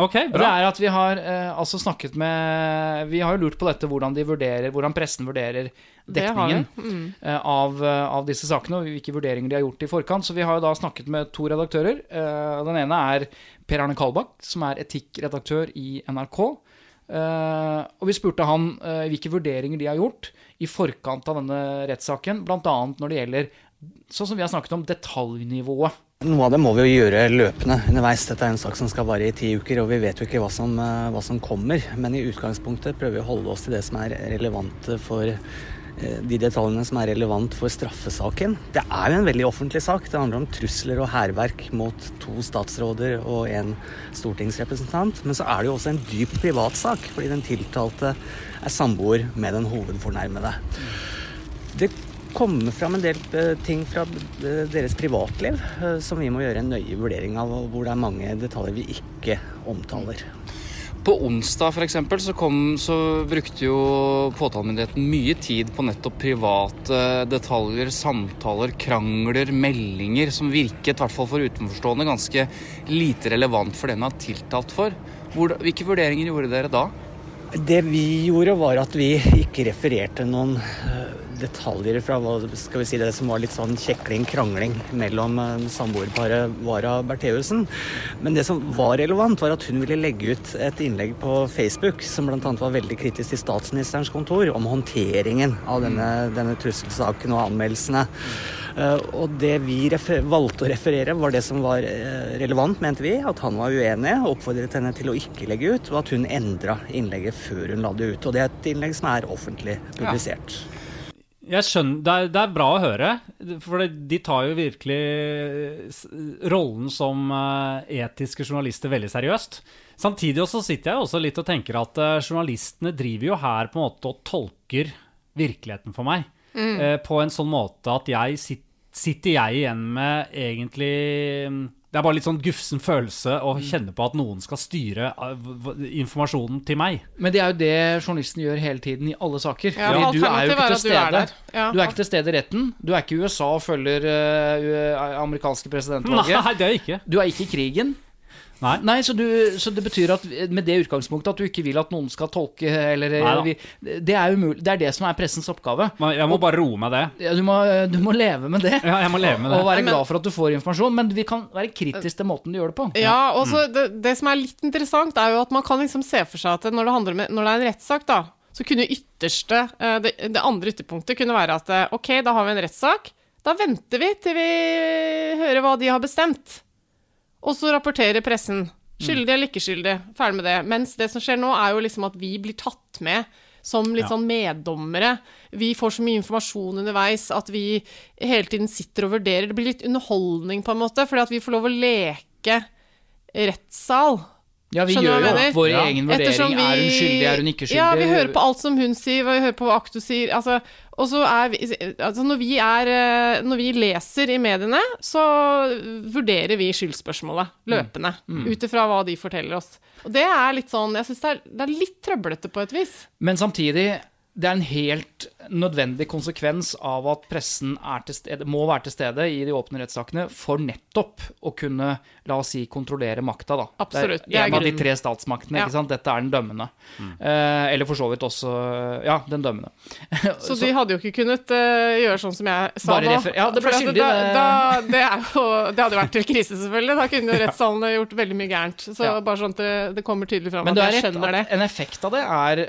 Ok, Og det er at vi har eh, altså snakket med Vi har jo lurt på dette, hvordan de vurderer Hvordan pressen vurderer dekningen mm. eh, av, eh, av disse sakene, og hvilke vurderinger de har gjort i forkant. Så vi har jo da snakket med to redaktører. Eh, den ene er Per Arne Kalbakk, som er etikkredaktør i NRK. Eh, og vi spurte han eh, hvilke vurderinger de har gjort i forkant av denne rettssaken, bl.a. når det gjelder sånn som vi har snakket om, detaljnivået. Noe av det må vi jo gjøre løpende underveis. Dette er en sak som skal vare i ti uker, og vi vet jo ikke hva som, eh, hva som kommer. Men i utgangspunktet prøver vi å holde oss til det som er relevant for eh, de detaljene som er relevant for straffesaken. Det er jo en veldig offentlig sak. Det handler om trusler og hærverk mot to statsråder og en stortingsrepresentant. Men så er det jo også en dyp privatsak, fordi den tiltalte er samboer med den hovedfornærmede. Det kommer fram en del eh, ting fra eh, deres privatliv eh, som vi må gjøre en nøye vurdering av, og hvor det er mange detaljer vi ikke omtaler. På onsdag for eksempel, så, kom, så brukte jo påtalemyndigheten mye tid på nettopp private detaljer, samtaler, krangler, meldinger, som virket, i hvert fall for utenforstående, ganske lite relevant for den man er tiltalt for. Hvor, hvilke vurderinger gjorde dere da? Det vi gjorde, var at vi ikke refererte noen detaljer fra hva skal vi si, det som var litt sånn kjekling, krangling mellom eh, samboerparet Vara Bertheussen. Men det som var relevant, var at hun ville legge ut et innlegg på Facebook som bl.a. var veldig kritisk til statsministerens kontor om håndteringen av denne, denne trusselsaken og anmeldelsene. Eh, Og det vi valgte å referere, var det som var eh, relevant, mente vi. At han var uenig, oppfordret henne til å ikke legge ut, og at hun endra innlegget før hun la det ut. Og det er et innlegg som er offentlig publisert. Jeg skjønner, det er, det er bra å høre, for det, de tar jo virkelig rollen som eh, etiske journalister veldig seriøst. Samtidig også sitter jeg også litt og tenker at eh, journalistene driver jo her på en måte og tolker virkeligheten for meg. eh, på en sånn måte at jeg sit, sitter jeg igjen med egentlig mm, Det er bare litt sånn gufsen følelse å kjenne på at noen skal styre eh, informasjonen til meg. Men det er jo det journalisten gjør hele tiden i alle saker. Ja, Fordi du er jo ikke til stede. du er. Ja. Du er ikke til stede i retten. Du er ikke i USA og følger uh, amerikanske presidentvalget. Nei, det er jeg ikke. Du er ikke i krigen. Nei. Nei, så, du, så det betyr at med det utgangspunktet at du ikke vil at noen skal tolke eller vi, Det er umulig. Det er det som er pressens oppgave. Men Jeg må bare roe meg det. Ja, du, må, du må leve med det. Ja, jeg må leve med det. Og være glad for at du får informasjon, men vi kan være kritisk til måten du gjør det på. Ja, og så det, det som er litt interessant, er jo at man kan liksom se for seg at når det, om, når det er en rettssak, da, så kunne ytterste eh, det, det andre ytterpunktet kunne være at eh, ok, da har vi en rettssak. Da venter vi til vi hører hva de har bestemt. Og så rapporterer pressen. Skyldig eller ikke skyldig. Ferdig med det. Mens det som skjer nå, er jo liksom at vi blir tatt med som litt Ja. sånn meddommere. Vi får så mye informasjon underveis at vi hele tiden sitter og vurderer. Det blir litt underholdning, på en måte, fordi at vi får lov å leke rettssal. Ja, vi Skjønner gjør jo opp vår Ja. egen vurdering. Ettersom vi- Er hun skyldig, er hun ikke skyldig? Ja, vi hører på alt som hun sier, og vi hører på hva Akto sier. Altså, og så er vi, altså når, vi er, eh, når vi leser i mediene, så vurderer vi skyldspørsmålet løpende. Ut ifra hva de forteller oss. Og det er litt sånn Jeg syns det, det er litt trøblete på et vis. Men samtidig det er en helt nødvendig konsekvens av at pressen er til stede, må være til stede i de åpne rettssakene for nettopp å kunne, la oss si, kontrollere makta. Da. Absolutt, Det det er en av de tre statsmaktene. Ja. ikke sant? Dette er den dømmende. Eh, eller for så vidt også Ja, den dømmende. <laughs> Så de hadde jo ikke kunnet uh, gjøre sånn som jeg sa Bare nå. ja, det ble skyldig, Da, det- da, det, er jo, det hadde vært til krise, selvfølgelig. Da kunne jo <laughs> rettssalene gjort veldig mye gærent. Så Ja. bare sånn at det, det kommer tydelig fram Men du at er jeg rett skjønner det. at en effekt av det er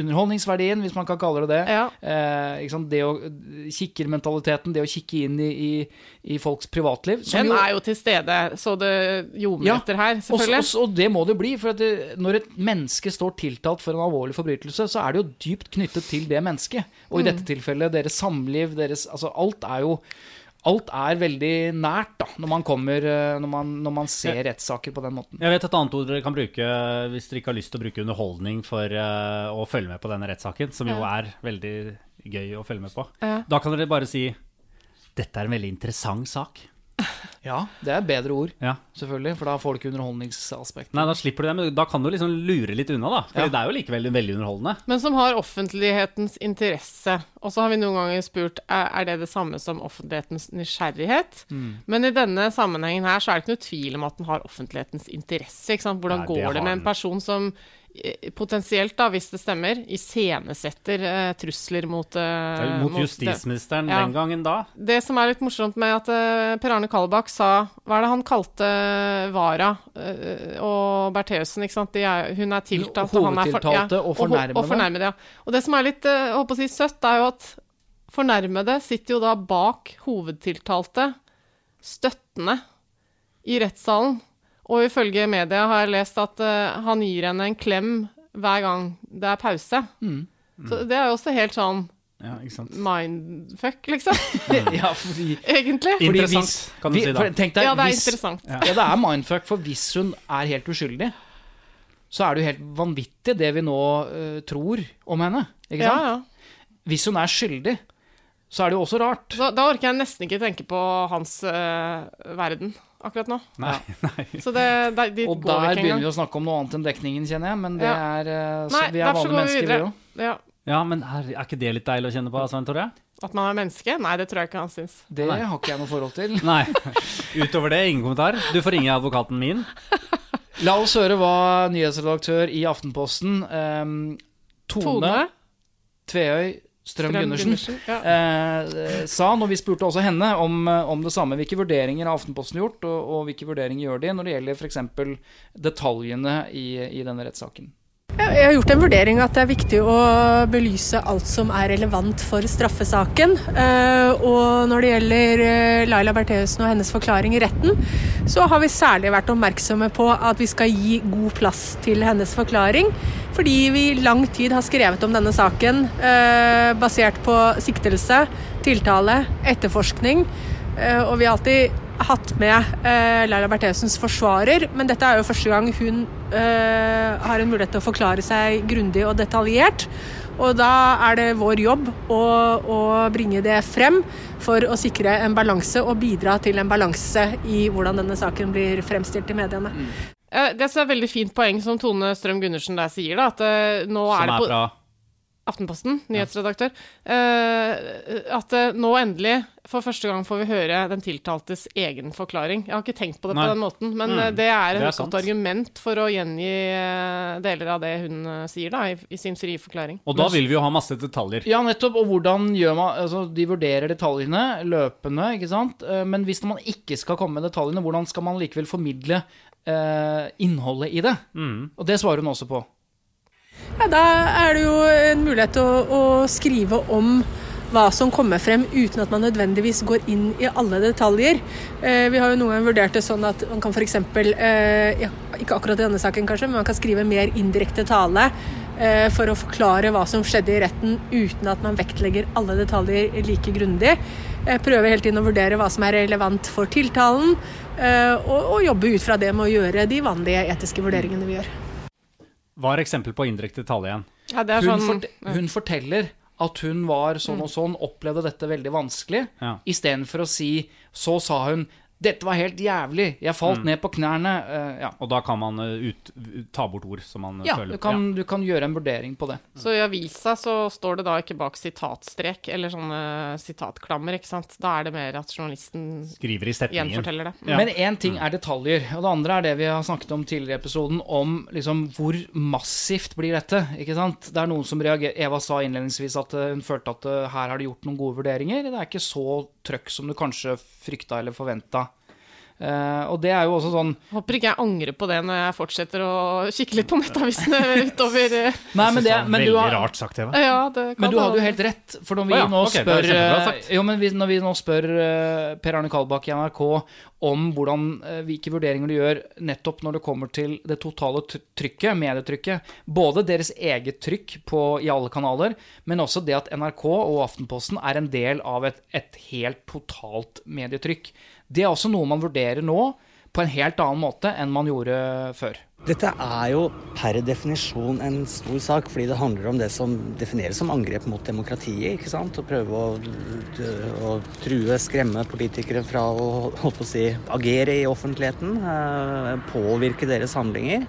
underholdningsverdien, hvis man kan kalle det det. Ja. Eh? Det å Kikkermentaliteten, det å kikke inn i, i, i folks privatliv. som Den jo- er jo til stede, så det ljomer Ja, etter her, selvfølgelig. og, og det må det bli, for at det, når et menneske står tiltalt for en alvorlig forbrytelse, så er det jo dypt knyttet til det mennesket. Og i Mm. dette tilfellet deres samliv, deres Altså alt er jo Alt er veldig nært da, når man kommer eh, Når man, når man ser rettssaker på den måten. Jeg vet et annet ord dere kan bruke hvis dere ikke har lyst til å bruke underholdning for uh, å følge med på denne rettssaken, som jo er veldig gøy å følge med på. Ja. Da kan dere bare si dette er en veldig interessant sak. <laughs> Ja, det er bedre ord, Ja. selvfølgelig, for da får du ikke underholdningsaspektet. Nei, da slipper du det, men da kan du liksom lure litt unna, da. For Ja. det er jo likevel veldig underholdende. Men som har offentlighetens interesse. Og så har vi noen ganger spurt er er det det samme som offentlighetens nysgjerrighet. Mm. Men i denne sammenhengen her så er det ikke noe tvil om at den har offentlighetens interesse. Ikke sant? Hvordan Nei, det går det har med en person som potensielt, da, hvis det stemmer, iscenesetter eh, trusler mot, eh, Mot justisministeren Ja. den gangen da. Det som er litt morsomt med at eh, Per Arne Kalbakk sa Hva er det han kalte Vara eh, og Bertheussen? ikke sant? Er, hun er tiltalt, og han er for, ja, og fornærmede. Og fornærmede, ja. Og det som er litt eh, holdt å si, søtt, er jo at fornærmede sitter jo da bak hovedtiltalte, støttende, i rettssalen. Og ifølge media har jeg lest at uh, han gir henne en klem hver gang det er pause. Mm. Så det er jo også helt sånn Ja, ikke sant. mindfuck, liksom. <laughs> ja, fordi, Egentlig. fordi Interessant, hvis- kan du vi- si da. for Tenk deg, Ja, det er hvis, interessant. Ja. det er mindfuck, for hvis hun er helt uskyldig, så er det jo helt vanvittig det vi nå uh, tror om henne. Ikke sant? ja. Hvis hun er skyldig, så er det jo også rart. Da, da orker jeg nesten ikke tenke på hans uh, verden akkurat nå. Nei, <laughs> nei. Så det, det, de Og går der ikke begynner vi å snakke om noe annet enn dekningen, kjenner jeg. Men det Ja. er eh, så Nei, Vi er vanlige mennesker, vi òg. Ja. Ja, men er, er ikke det litt deilig å kjenne på, Svein Tore? At man er menneske? Nei, det tror jeg ikke han syns. Det Nei. har ikke jeg noe forhold til. <laughs> Nei. Utover det, ingen kommentar. Du får ringe advokaten min. <laughs> La oss høre hva nyhetsredaktør i Aftenposten, um, Tone, Tone Tveøy Strøm Gundersen, Ja. eh, sa når vi spurte også henne om, eh, om det samme. Hvilke vurderinger har Aftenposten gjort, og, og hvilke vurderinger gjør de når det gjelder f.eks. detaljene i, i denne rettssaken? Jeg har gjort en vurdering at det er viktig å belyse alt som er relevant for straffesaken. Eh, Og når det gjelder eh, Laila Bertheussen og hennes forklaring i retten, så har vi særlig vært oppmerksomme på at vi skal gi god plass til hennes forklaring. Fordi vi i lang tid har skrevet om denne saken eh, basert på siktelse, tiltale, etterforskning. Eh, Og vi har alltid hatt med eh, Laila Berthesens forsvarer, men dette er jo første gang hun eh, har en mulighet til å forklare seg grundig og detaljert. Og da er det vår jobb å, å bringe det frem for å sikre en balanse og bidra til en balanse i hvordan denne saken blir fremstilt i mediene. Mm. Det er et veldig fint poeng som Tone Strøm Gundersen der sier, da, at nå Som er det er på fra Aftenposten, nyhetsredaktør, eh, at eh, nå endelig, for første gang, får vi høre den tiltaltes egen forklaring. Jeg har ikke tenkt på det Nei. på den måten, men Mm, eh, det er et godt argument for å gjengi deler av det hun sier da, i, i sin frie forklaring. Og da vil vi jo ha masse detaljer. Ja, nettopp. Og hvordan gjør man Altså, de vurderer detaljene løpende, ikke sant. Men hvis man ikke skal komme med detaljene, hvordan skal man likevel formidle eh, innholdet i det? Mm. Og det svarer hun også på. Ja, da er det jo en mulighet til å, å skrive om hva som kommer frem, uten at man nødvendigvis går inn i alle detaljer. Eh, vi har jo noen ganger vurdert det sånn at man kan f.eks. Eh, ja, ikke akkurat i denne saken kanskje, men man kan skrive mer indirekte tale eh, for å forklare hva som skjedde i retten, uten at man vektlegger alle detaljer like grundig. Eh, prøve hele tiden å vurdere hva som er relevant for tiltalen, eh, og, og jobbe ut fra det med å gjøre de vanlige etiske vurderingene vi gjør. Hva er eksempel på indirekte tale igjen? Ja, det er Hun, sånn fort, hun forteller at hun var sånn og sånn, opplevde dette veldig vanskelig, Ja. istedenfor å si Så sa hun 'Dette var helt jævlig. Jeg falt Mm. ned på knærne'. Uh, ja. Og da kan man eh, ut, ta bort ord som man eh, ja, føler du kan, du kan gjøre en vurdering på det. Så i avisa så står det da ikke bak sitatstrek eller sånne sitatklammer, ikke sant. Da er det mer at journalisten Skriver i setningen. gjenforteller det. Ja. Men én ting er detaljer, og det andre er det vi har snakket om tidligere i episoden, om liksom hvor massivt blir dette. ikke sant? Det er noen som reagerer Eva sa innledningsvis at hun følte at her har de gjort noen gode vurderinger. Det er ikke så trøkk som du kanskje frykta eller forventa. Eh, og det er jo også sånn Håper ikke jeg angrer på det når jeg fortsetter å kikke litt på nettavisene <laughs> utover uh. Nei, men det, men du veldig har, rart sagt, Eva. Ja, det kan Men du hadde jo helt rett, for når vi oh, ja, nå spør eh. Jo, men vi, når vi nå spør Per Arne Kalbakk i NRK om hvordan, hvilke vurderinger du gjør nettopp når det kommer til det totale trykket, medietrykket, både deres eget trykk på, i alle kanaler, men også det at NRK og Aftenposten er en del av et, et helt totalt medietrykk. Det er også noe man vurderer nå på en helt annen måte enn man gjorde før. Dette er jo per definisjon en stor sak, fordi det handler om det som defineres som angrep mot demokratiet. ikke sant? Å prøve å, å true, skremme politikere fra å, å si, agere i offentligheten. eh, Påvirke deres handlinger.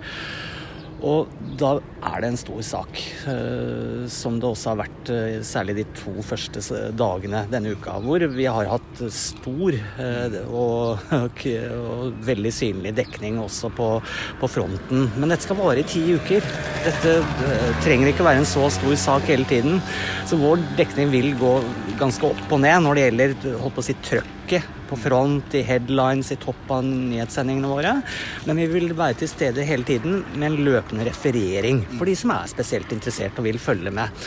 Og da er det en stor sak, eh, som det også har vært eh, særlig de to første dagene denne uka, hvor vi har hatt stor eh, og, og, <laughs> og veldig synlig dekning også på, på fronten. Men dette skal vare i ti uker. Dette trenger ikke være en så stor sak hele tiden. Så vår dekning vil gå ganske opp og ned når det gjelder holdt på å si, trøkket på front, i headlines, i topp av nyhetssendingene våre. Men vi vil være til stede hele tiden med en løpende referering for de som er spesielt interessert og vil følge med.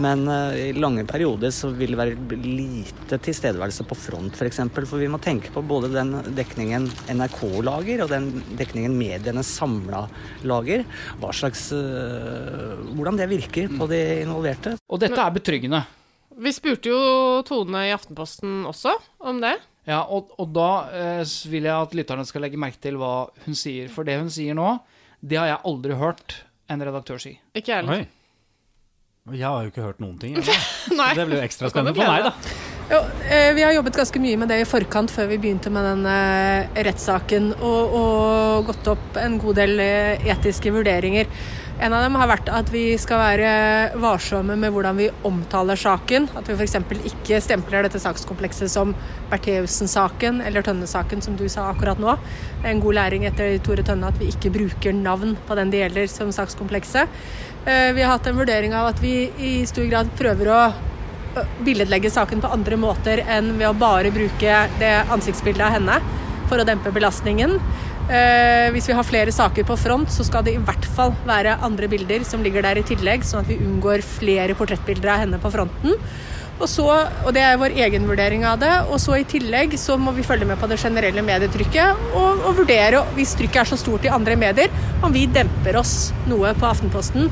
Men uh, i lange perioder så vil det være lite tilstedeværelse på front f.eks. For, eksempel, for vi må tenke på både den dekningen NRK lager og den dekningen mediene samla lager. Hva slags, uh, hvordan det virker på de involverte. Og dette er betryggende. Vi spurte jo Tone i Aftenposten også om det. Ja, og, og da eh, vil jeg at lytterne skal legge merke til hva hun sier. For det hun sier nå, det har jeg aldri hørt en redaktør si. Ikke jeg heller. Oi. Jeg har jo ikke hørt noen ting. jeg. <laughs> Nei. Det blir jo ekstra spennende for meg, da. Jo, eh, vi har jobbet ganske mye med det i forkant før vi begynte med den eh, rettssaken, og, og gått opp en god del eh, etiske vurderinger. En av dem har vært at vi skal være varsomme med hvordan vi omtaler saken. At vi f.eks. ikke stempler dette sakskomplekset som Bertheussen-saken eller Tønne-saken, som du sa akkurat nå. Det er en god læring etter Tore Tønne at vi ikke bruker navn på den det gjelder som sakskomplekset. Eh, Vi har hatt en vurdering av at vi i stor grad prøver å billedlegge saken på andre måter enn ved å bare bruke det ansiktsbildet av henne for å dempe belastningen. Eh, hvis vi har flere saker på front, så skal det i hvert fall være andre bilder som ligger der i tillegg, sånn at vi unngår flere portrettbilder av henne på fronten. Og, så, og det er vår egen vurdering av det. Og så i tillegg så må vi følge med på det generelle medietrykket og, og vurdere, hvis trykket er så stort i andre medier, om vi demper oss noe på Aftenposten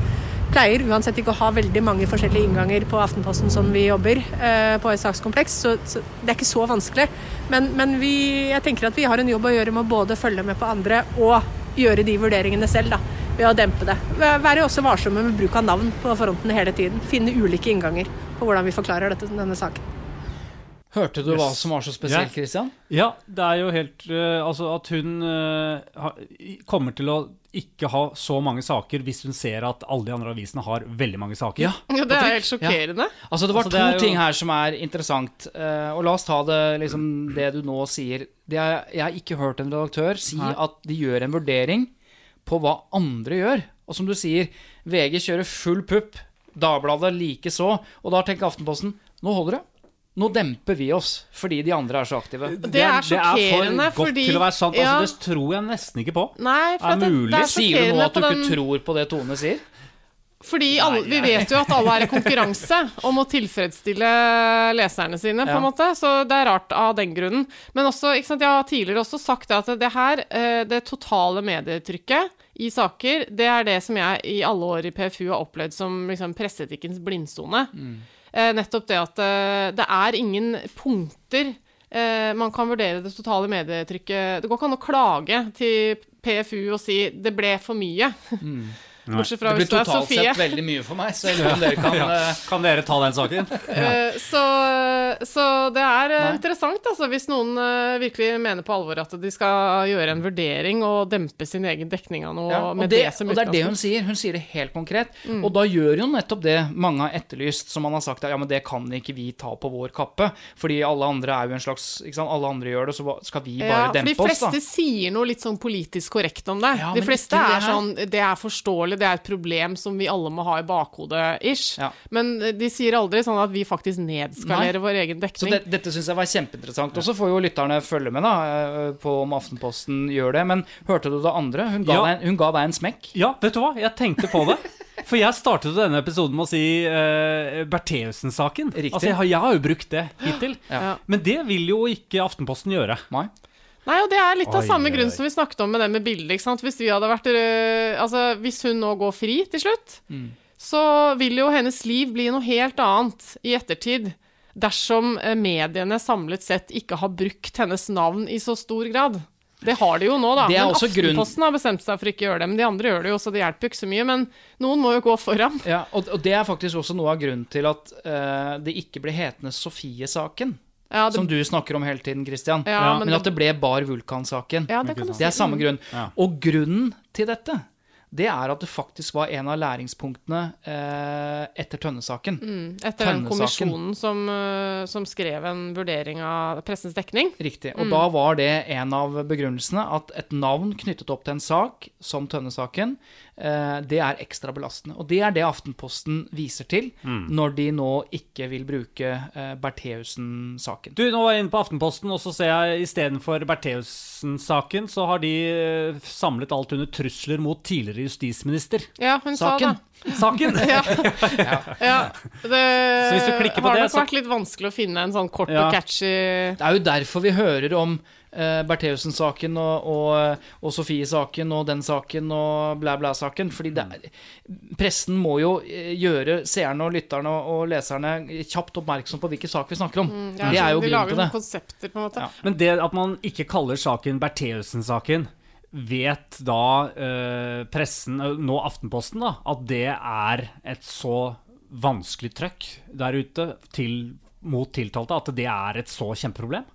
pleier uansett ikke å ha veldig mange forskjellige innganger på Aftenposten som vi jobber eh, på et sakskompleks, så, så det er ikke så vanskelig. Men, men vi, jeg tenker at vi har en jobb å gjøre med å både følge med på andre og gjøre de vurderingene selv, da, ved å dempe det. Være også varsomme med bruk av navn på fronten hele tiden. Finne ulike innganger på hvordan vi forklarer dette, denne saken. Hørte du hva som var så spesielt, Ja. Ja, det er jo helt uh, Altså at hun uh, kommer til å ikke ha så mange saker hvis hun ser at alle de andre avisene har veldig mange saker. Ja. Ja, det er helt sjokkerende. Altså, det var Altså, det to jo- ting her som er interessant. Uh, og la oss ta det, liksom, det du nå sier. Det er, jeg har ikke hørt en redaktør si Nei. at de gjør en vurdering på hva andre gjør. Og som du sier, VG kjører full pupp. Dagbladet likeså. Og da tenker Aftenposten nå holder det. Nå demper vi oss fordi de andre er så aktive. Det er sjokkerende, for godt fordi til å være sant. ja. Altså, det tror jeg nesten ikke på. Nei, for Er det, mulig? det er Sier du nå at du ikke den tror på det Tone sier? Fordi alle, vi vet jo at alle er i konkurranse om å tilfredsstille leserne sine, på en måte. Så det er rart av den grunnen. Men også, ikke sant, jeg har tidligere også sagt at det her, eh, det totale medietrykket i saker, det er det som jeg i alle år i PFU har opplevd som liksom, presseetikkens blindsone. Eh, nettopp det at eh, det er ingen punkter eh, man kan vurdere det totale medietrykket Det går ikke an å klage til PFU og si 'det ble for mye'. Bortsett fra Det er blir det blir totalt sett veldig mye for meg, så jeg <laughs> lurer om dere kan Ja. eh, Kan dere ta den saken? <laughs> Eh, Så, så det er eh, Nei. interessant, altså, hvis noen virkelig mener på alvor at de skal gjøre en vurdering og dempe sin egen dekning av noe Ja, og, med det, det, som og det er det hun sier. Hun sier det helt konkret. Mm. Og da gjør hun nettopp det mange har etterlyst, som man har sagt ja, men det kan ikke vi ta på vår kappe. Fordi alle andre er jo en slags ikke sant? Alle andre gjør det, så skal vi bare Ja, dempe oss, da? fleste sier noe litt sånn politisk korrekt om det. Ja, de fleste det er er sånn Det er forståelig, det er et problem som vi alle må ha i bakhodet, ish. Men eh, de sier aldri sånn at vi faktisk nedskalerer Nei. vår egen Så dekning. det, dette syns jeg var kjempeinteressant. Og så får jo lytterne følge med da, eh, på om Aftenposten gjør det. Men hørte du det andre? Hun ga, Ja. deg, hun ga deg en smekk. Ja, vet du hva? Jeg tenkte på det. For jeg startet denne episoden med å si uh, Bertheussen-saken. Altså, jeg, har- jeg har jo brukt det hittil. Ja. Men det vil jo ikke Aftenposten gjøre. Nei. Nei, og det er litt av samme grunn som vi snakket om med det med bildet. ikke sant? Hvis vært øh, Altså, hvis hun nå går fri til slutt, Mm. så vil jo hennes liv bli noe helt annet i ettertid. Dersom eh, mediene samlet sett ikke har brukt hennes navn i så stor grad. Det har de jo nå, da. Men Aftenposten grunn- har bestemt seg for ikke å gjøre det. Men de andre gjør det jo, så det hjelper jo ikke så mye. Men noen må jo gå foran. Ja, og, og det er faktisk også noe av grunnen til at uh, det ikke ble hetende Sofie-saken. Ja, det- Som du snakker om hele tiden, Christian. Ja, men, men at det ble Bar Vulkan-saken. Ja, det det er samme Mm. grunn. Og grunnen til dette, det er at det faktisk var en av læringspunktene eh, etter Tønne-saken. Mm, etter den Tønne-saken. kommisjonen som, øh, som skrev en vurdering av pressens dekning. Riktig. Og Mm. da var det en av begrunnelsene at et navn knyttet opp til en sak, som Tønne-saken, eh, det er ekstra belastende. Og det er det Aftenposten viser til Mm. når de nå ikke vil bruke eh, Bertheussen-saken. Du, nå var jeg inne på Aftenposten, og så ser jeg istedenfor Bertheussen-saken, så har de eh, samlet alt under trusler mot tidligere justisminister. Ja, hun sa det. Saken! <laughs> <laughs> ja. ja. Det Så hvis du på har det, nok så- vært litt vanskelig å finne en sånn kort Ja. og catchy Det er jo derfor vi hører om eh, Bertheussen-saken og, og, og Sofie-saken og den saken og blæ blæ-saken. Fordi det er, pressen må jo eh, gjøre seerne og lytterne og, leserne kjapt oppmerksom på hvilken sak vi snakker om. Mm, det er jo De grunnen til det. konsepter, på en måte. Men det at man ikke kaller saken Bertheussen-saken, vet da eh, pressen, eh, nå Aftenposten, da, at det er et så vanskelig trøkk der ute til, mot tiltalte at det er et så kjempeproblem?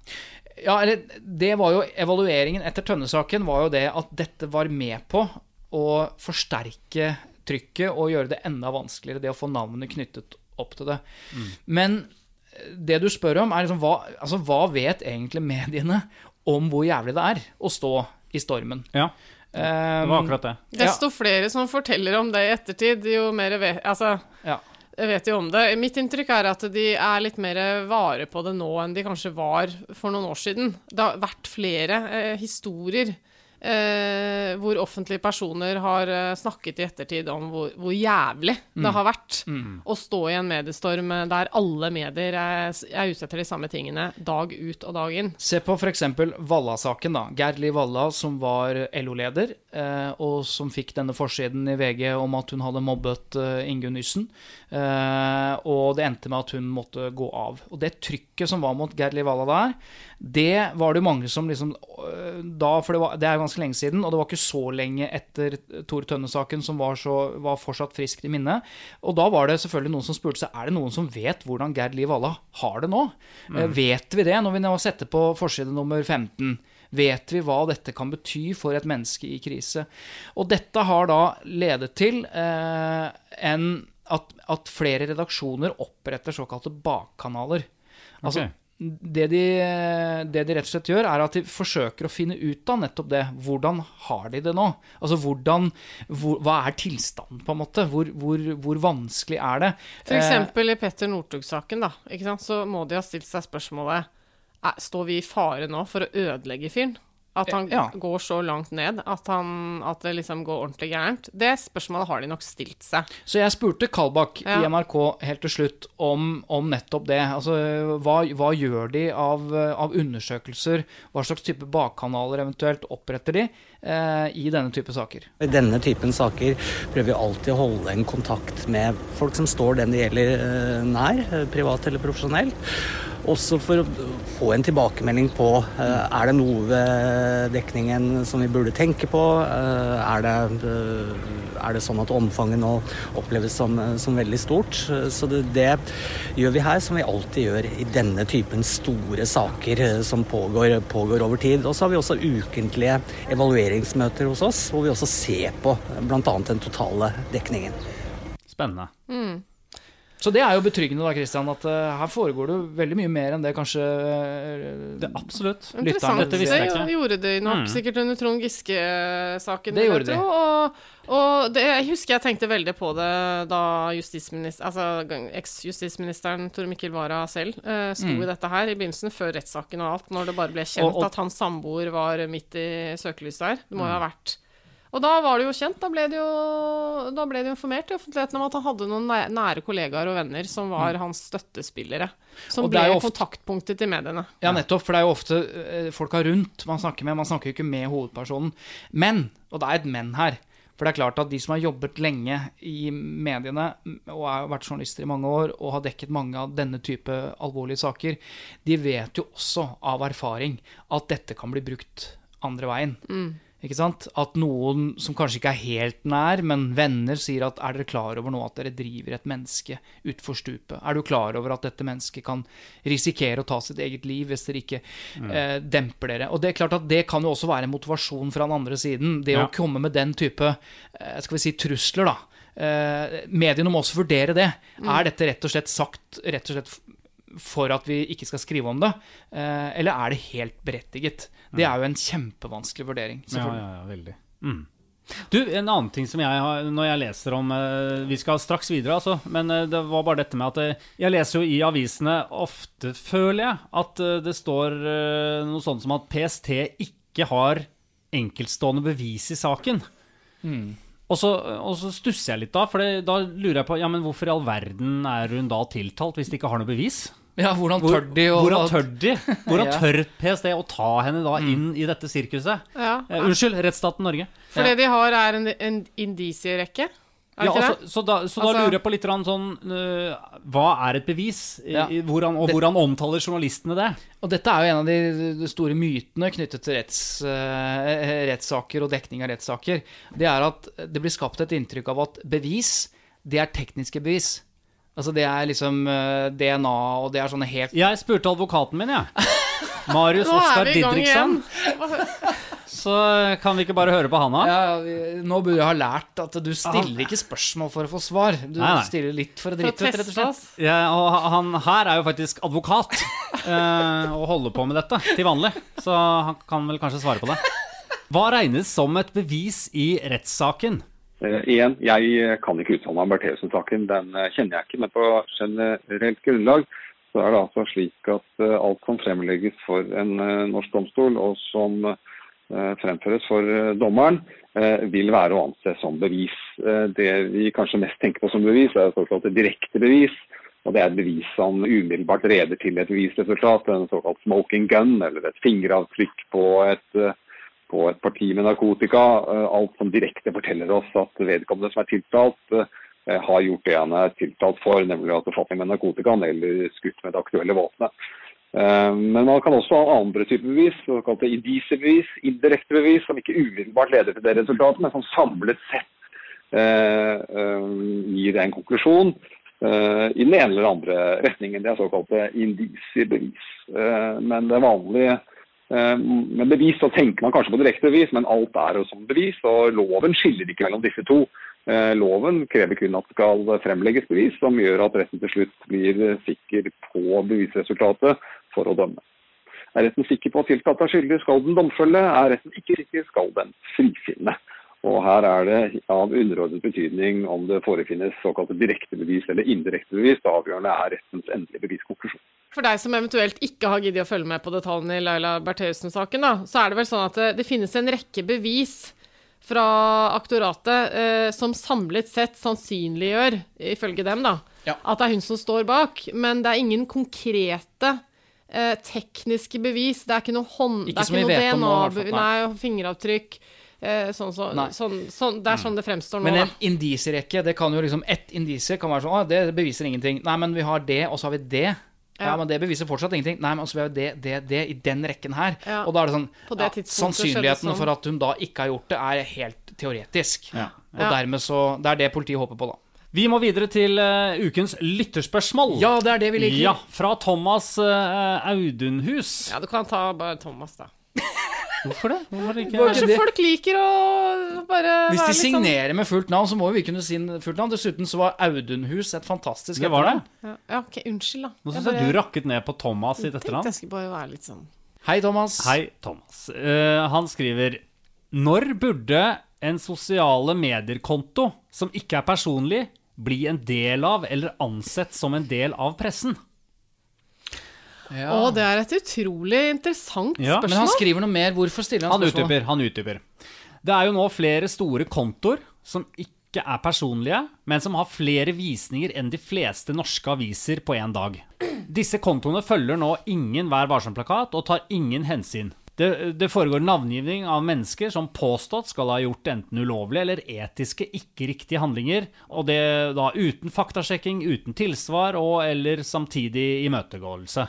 Ja, eller det var jo Evalueringen etter Tønne-saken var jo det at dette var med på å forsterke trykket og gjøre det enda vanskeligere, det å få navnet knyttet opp til det. Men det du spør om, er liksom hva, altså, hva vet egentlig mediene om hvor jævlig det er å stå i stormen? Ja, det var akkurat det. Desto flere som forteller om det i ettertid, jo mer vet Altså, Ja. Jeg vet jo om det. Mitt inntrykk er at de er litt mer vare på det nå enn de kanskje var for noen år siden. Det har vært flere eh, historier eh, hvor offentlige personer har eh, snakket i ettertid om hvor, hvor jævlig Mm. det har vært Mm. å stå i en mediestorm eh, der alle medier er, er ute etter de samme tingene dag ut og dag inn. Se på f.eks. Valla-saken. da. Geir Liv Valla, som var LO-leder, eh, og som fikk denne forsiden i VG om at hun hadde mobbet eh, Ingunn Yssen. Eh, og det endte med at hun måtte gå av. Og det trykket som var mot Geir Liv Valla der, det var det jo mange som liksom øh, da, For det, var, det er ganske lenge siden, og det var ikke så lenge etter Tor Tønne-saken som var, så, var fortsatt friskt i minne. Og da var det selvfølgelig noen som spurte seg er det noen som vet hvordan Gerd Liv Valla har det nå. Eh, Mm. vet vi det når vi nå setter på forside nummer 15? Vet vi hva dette kan bety for et menneske i krise? Og dette har da ledet til eh, en, at, at flere redaksjoner oppretter såkalte bakkanaler. Altså, Ok. Det, de, det de rett og slett gjør, er at de forsøker å finne ut av nettopp det. Hvordan har de det nå? Altså, hvordan, hvor, Hva er tilstanden, på en måte? Hvor, hvor, hvor vanskelig er det? For Eh, i Petter Northug-saken, da, så må de ha stilt seg spørsmålet Står vi i fare nå for å ødelegge fyren? At han Ja. går så langt ned at, han, at det liksom går ordentlig gærent? Det spørsmålet har de nok stilt seg. Så jeg spurte Kalbakk Ja. i NRK helt til slutt om, om nettopp det. Altså, hva, hva gjør de av, av undersøkelser? Hva slags type bakkanaler eventuelt oppretter de eh, i denne type saker? I denne typen saker prøver vi alltid å holde en kontakt med folk som står den det gjelder eh, nær, eh, privat eller profesjonelt. Også for å få en tilbakemelding på eh, er det noe ved dekningen som vi burde tenke på. Eh, er, det, eh, er det sånn at omfanget nå oppleves som, som veldig stort? Så det, det, gjør vi her, som vi alltid gjør i denne typen store saker som pågår, pågår over tid. Og så har vi også ukentlige evalueringsmøter hos oss, hvor vi også ser på bl.a. den totale dekningen. Spennende. Mm. Så det er jo betryggende, da, Christian, at uh, her foregår det jo veldig mye mer enn det kanskje uh, Det er absolutt. Interessant. Dette visste jeg ikke. Det gjorde de nok mm. sikkert under Trond Giske-saken. Det gjorde de. Og, og det, jeg husker jeg tenkte veldig på det da justisminister, altså, eks-justisministeren Tor Mikkel Wara selv uh, sto mm. i dette her i begynnelsen, før rettssaken og alt, når det bare ble kjent og, og, at hans samboer var midt i søkelyset her. Det må jo mm. ha vært og da var det jo kjent, da ble det jo, da ble det informert i offentligheten om at han hadde noen nære kollegaer og venner som var mm. hans støttespillere. Som ble ofte, kontaktpunktet til mediene. Ja, nettopp, for det er jo ofte eh, folka rundt man snakker med. Man snakker jo ikke med hovedpersonen. Men, og det er et men her. For det er klart at de som har jobbet lenge i mediene og har vært journalister i mange år og har dekket mange av denne type alvorlige saker, de vet jo også av erfaring at dette kan bli brukt andre veien. Mm. Ikke sant? At noen som kanskje ikke er helt nær, men venner, sier at er dere klar over nå at dere driver et menneske utfor stupet? Er du klar over at dette mennesket kan risikere å ta sitt eget liv hvis dere ikke mm. eh, demper dere? Og det er klart at det kan jo også være en motivasjon fra den andre siden. Det ja. å komme med den type eh, skal vi si, trusler, da. Eh, mediene må også vurdere det. Mm. Er dette rett og slett sagt rett og slett for at vi ikke skal skrive om det, eh, eller er det helt berettiget? Det er jo en kjempevanskelig vurdering. Ja, ja, ja, veldig. Mm. Du, En annen ting som jeg har når jeg leser om eh, Vi skal straks videre, altså. Men eh, det var bare dette med at jeg leser jo i avisene ofte, føler jeg, at det står noe sånt som at PST ikke har enkeltstående bevis i saken. Mm. Og, så, og så, stusser jeg litt da, for da lurer jeg på ja, men hvorfor i all verden er hun da tiltalt hvis de ikke har noe bevis? Ja, hvordan tør de å Hvordan tør de? Hvordan <laughs> tør PST å ta henne da mm. inn i dette sirkuset? Ja. Uh, unnskyld, rettsstaten Norge. For det de har, er en, en indisierekke? Ja, altså, så, da, så altså, da, lurer jeg på litt sånn uh, Hva er et bevis? Ja. Hvordan, og hvordan omtaler journalistene det? Og Dette er jo en av de, de store mytene knyttet til retts, uh, rettssaker og dekning av rettssaker. Det er at det blir skapt et inntrykk av at bevis, det er tekniske bevis. Altså Det er liksom uh, eh, DNA, og det er sånne helt Jeg spurte advokaten min, jeg. Ja. <laughs> Marius Oskar Didriksen. Så kan vi ikke bare høre på han, da? Ja, vi, nå burde jeg ha lært at du stiller ikke spørsmål for å få svar. Du nei, nei. stiller litt for å drite ut, rett og slett. Ja, og han her er jo faktisk advokat uh, <laughs> og holder på med dette til vanlig. Så han kan vel kanskje svare på det. Hva regnes som et bevis i rettssaken? Uh, igjen, jeg kan ikke uttale meg om Bertheussen-saken. Den uh, kjenner jeg ikke. Men på generelt grunnlag så er det altså slik at alt som fremlegges for en norsk domstol, og som fremføres for dommeren, vil være å anse som bevis. Det vi kanskje mest tenker på som bevis, er såkalt direkte bevis. Og det er et bevis som umiddelbart reder til et bevisresultat. En såkalt smoking gun, eller et fingeravtrykk på et på et parti med narkotika. Eh, alt som direkte forteller oss at vedkommende som er tiltalt, eh, har gjort det han er tiltalt for, nemlig at befatning med narkotika eller skutt med det aktuelle våpenet. Eh, men man kan også ha andre typer bevis, såkalte indisiebevis, indirekte bevis, som ikke umiddelbart leder til det resultatet, men som samlet sett gir en konklusjon i den ene eller andre retningen. Det er såkalte indisiebevis. Men det vanlige Eh, med bevis så tenker man kanskje på direkte bevis, men alt er jo som bevis. og Loven skiller ikke mellom disse to. Eh, loven krever kun at det skal fremlegges bevis som gjør at retten til slutt blir sikker på bevisresultatet for å dømme. Er retten sikker på at tiltalte er skyldig, skal den domfølge. Er retten ikke sikker, skal den frifinne. Og Her er det av underordnet betydning om det forefinnes såkalte direkte bevis eller indirekte bevis. Det avgjørende er rettens endelige beviskonklusjon. For deg som eventuelt ikke har giddet å følge med på detaljene i Laila Bertheussen-saken, så er det vel sånn at det, det finnes en rekke bevis fra aktoratet eh, som samlet sett sannsynliggjør, ifølge dem, da, ja. at det er hun som står bak. Men det er ingen konkrete eh, tekniske bevis. Det er ikke noe hånd... Ikke det er ikke noe DNA, nei, fingeravtrykk. Eh, sånn, så, sånn, sånn, det er sånn det fremstår nå. Men en indisierekke, det kan jo liksom Ett indisie kan være sånn Å, det beviser ingenting. Nei, men vi har det, og så har vi det. Ja, Ja. men det beviser fortsatt ingenting. Nei, men altså, vi har jo det, det, det i den rekken her. Ja. Og da er det sånn På det ja, Sannsynligheten sånn. for at hun da ikke har gjort det, er helt teoretisk. Ja. Og Ja. dermed så Det er det politiet håper på, da. Vi må videre til uh, ukens lytterspørsmål. Ja, det er det vi liker. Ja, fra Thomas uh, Audunhus. Ja, du kan ta bare Thomas, da. <laughs> Hvorfor det? Hvorfor ikke? Kanskje det- folk liker å bare Hvis de sånn signerer med fullt navn, så må jo vi kunne si fullt navn. Dessuten så var Audunhus et fantastisk Det var det. ja, ja, ok, unnskyld, da. Nå Jeg syns jeg bare du rakket ned på Thomas sitt etternavn. jeg skulle bare være litt sånn Hei, Thomas. Hei, Thomas. Uh, han skriver Når burde en sosiale medier-konto som ikke er personlig, bli en del av eller ansett som en del av pressen? Ja. Å, det er et utrolig interessant Ja, men Men han skriver noe mer. Hvorfor stiller han Han spørsmål? utdyper. Han utdyper. Det er jo nå flere store kontoer som ikke er personlige, men som har flere visninger enn de fleste norske aviser på én dag. Disse kontoene følger nå ingen Vær varsom-plakat og tar ingen hensyn. Det, det foregår navngivning av mennesker som påstått skal ha gjort enten ulovlige eller etiske ikke-riktige handlinger, og det da uten faktasjekking, uten tilsvar og eller samtidig imøtegåelse.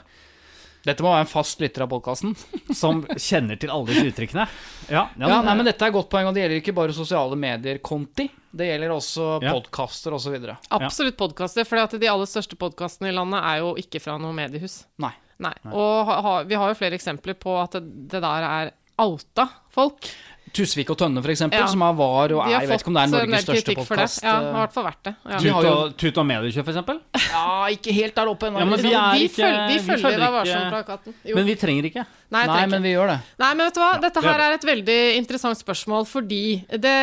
Dette må være en fast lytter av podkasten. <laughs> Som kjenner til alle disse uttrykkene. Ja, Ja, nei, men Dette er et godt poeng, og det gjelder ikke bare sosiale medier-konti. Det gjelder også Ja. podkaster osv. Absolutt podkaster, for de aller største podkastene i landet er jo ikke fra noe mediehus. Nei. Nei. Og ha, ha, vi har jo flere eksempler på at det, det der er outa folk. Tusvik og Tønne, eksempel, Ja. som er var og er Jeg vet ikke om det er Norges største podkast. Ja, har i hvert fall vært det. Ja. De Tut og, tut og mediekjøp, eksempel? Ja, ikke helt der oppe ennå. Ja, men vi er følger, vi følger følger Vær varsom-plakaten. Jo. Men vi trenger ikke. Nei, Nei, trenger men vi gjør det. Nei, men vet du hva? Dette her er et veldig interessant spørsmål, fordi det,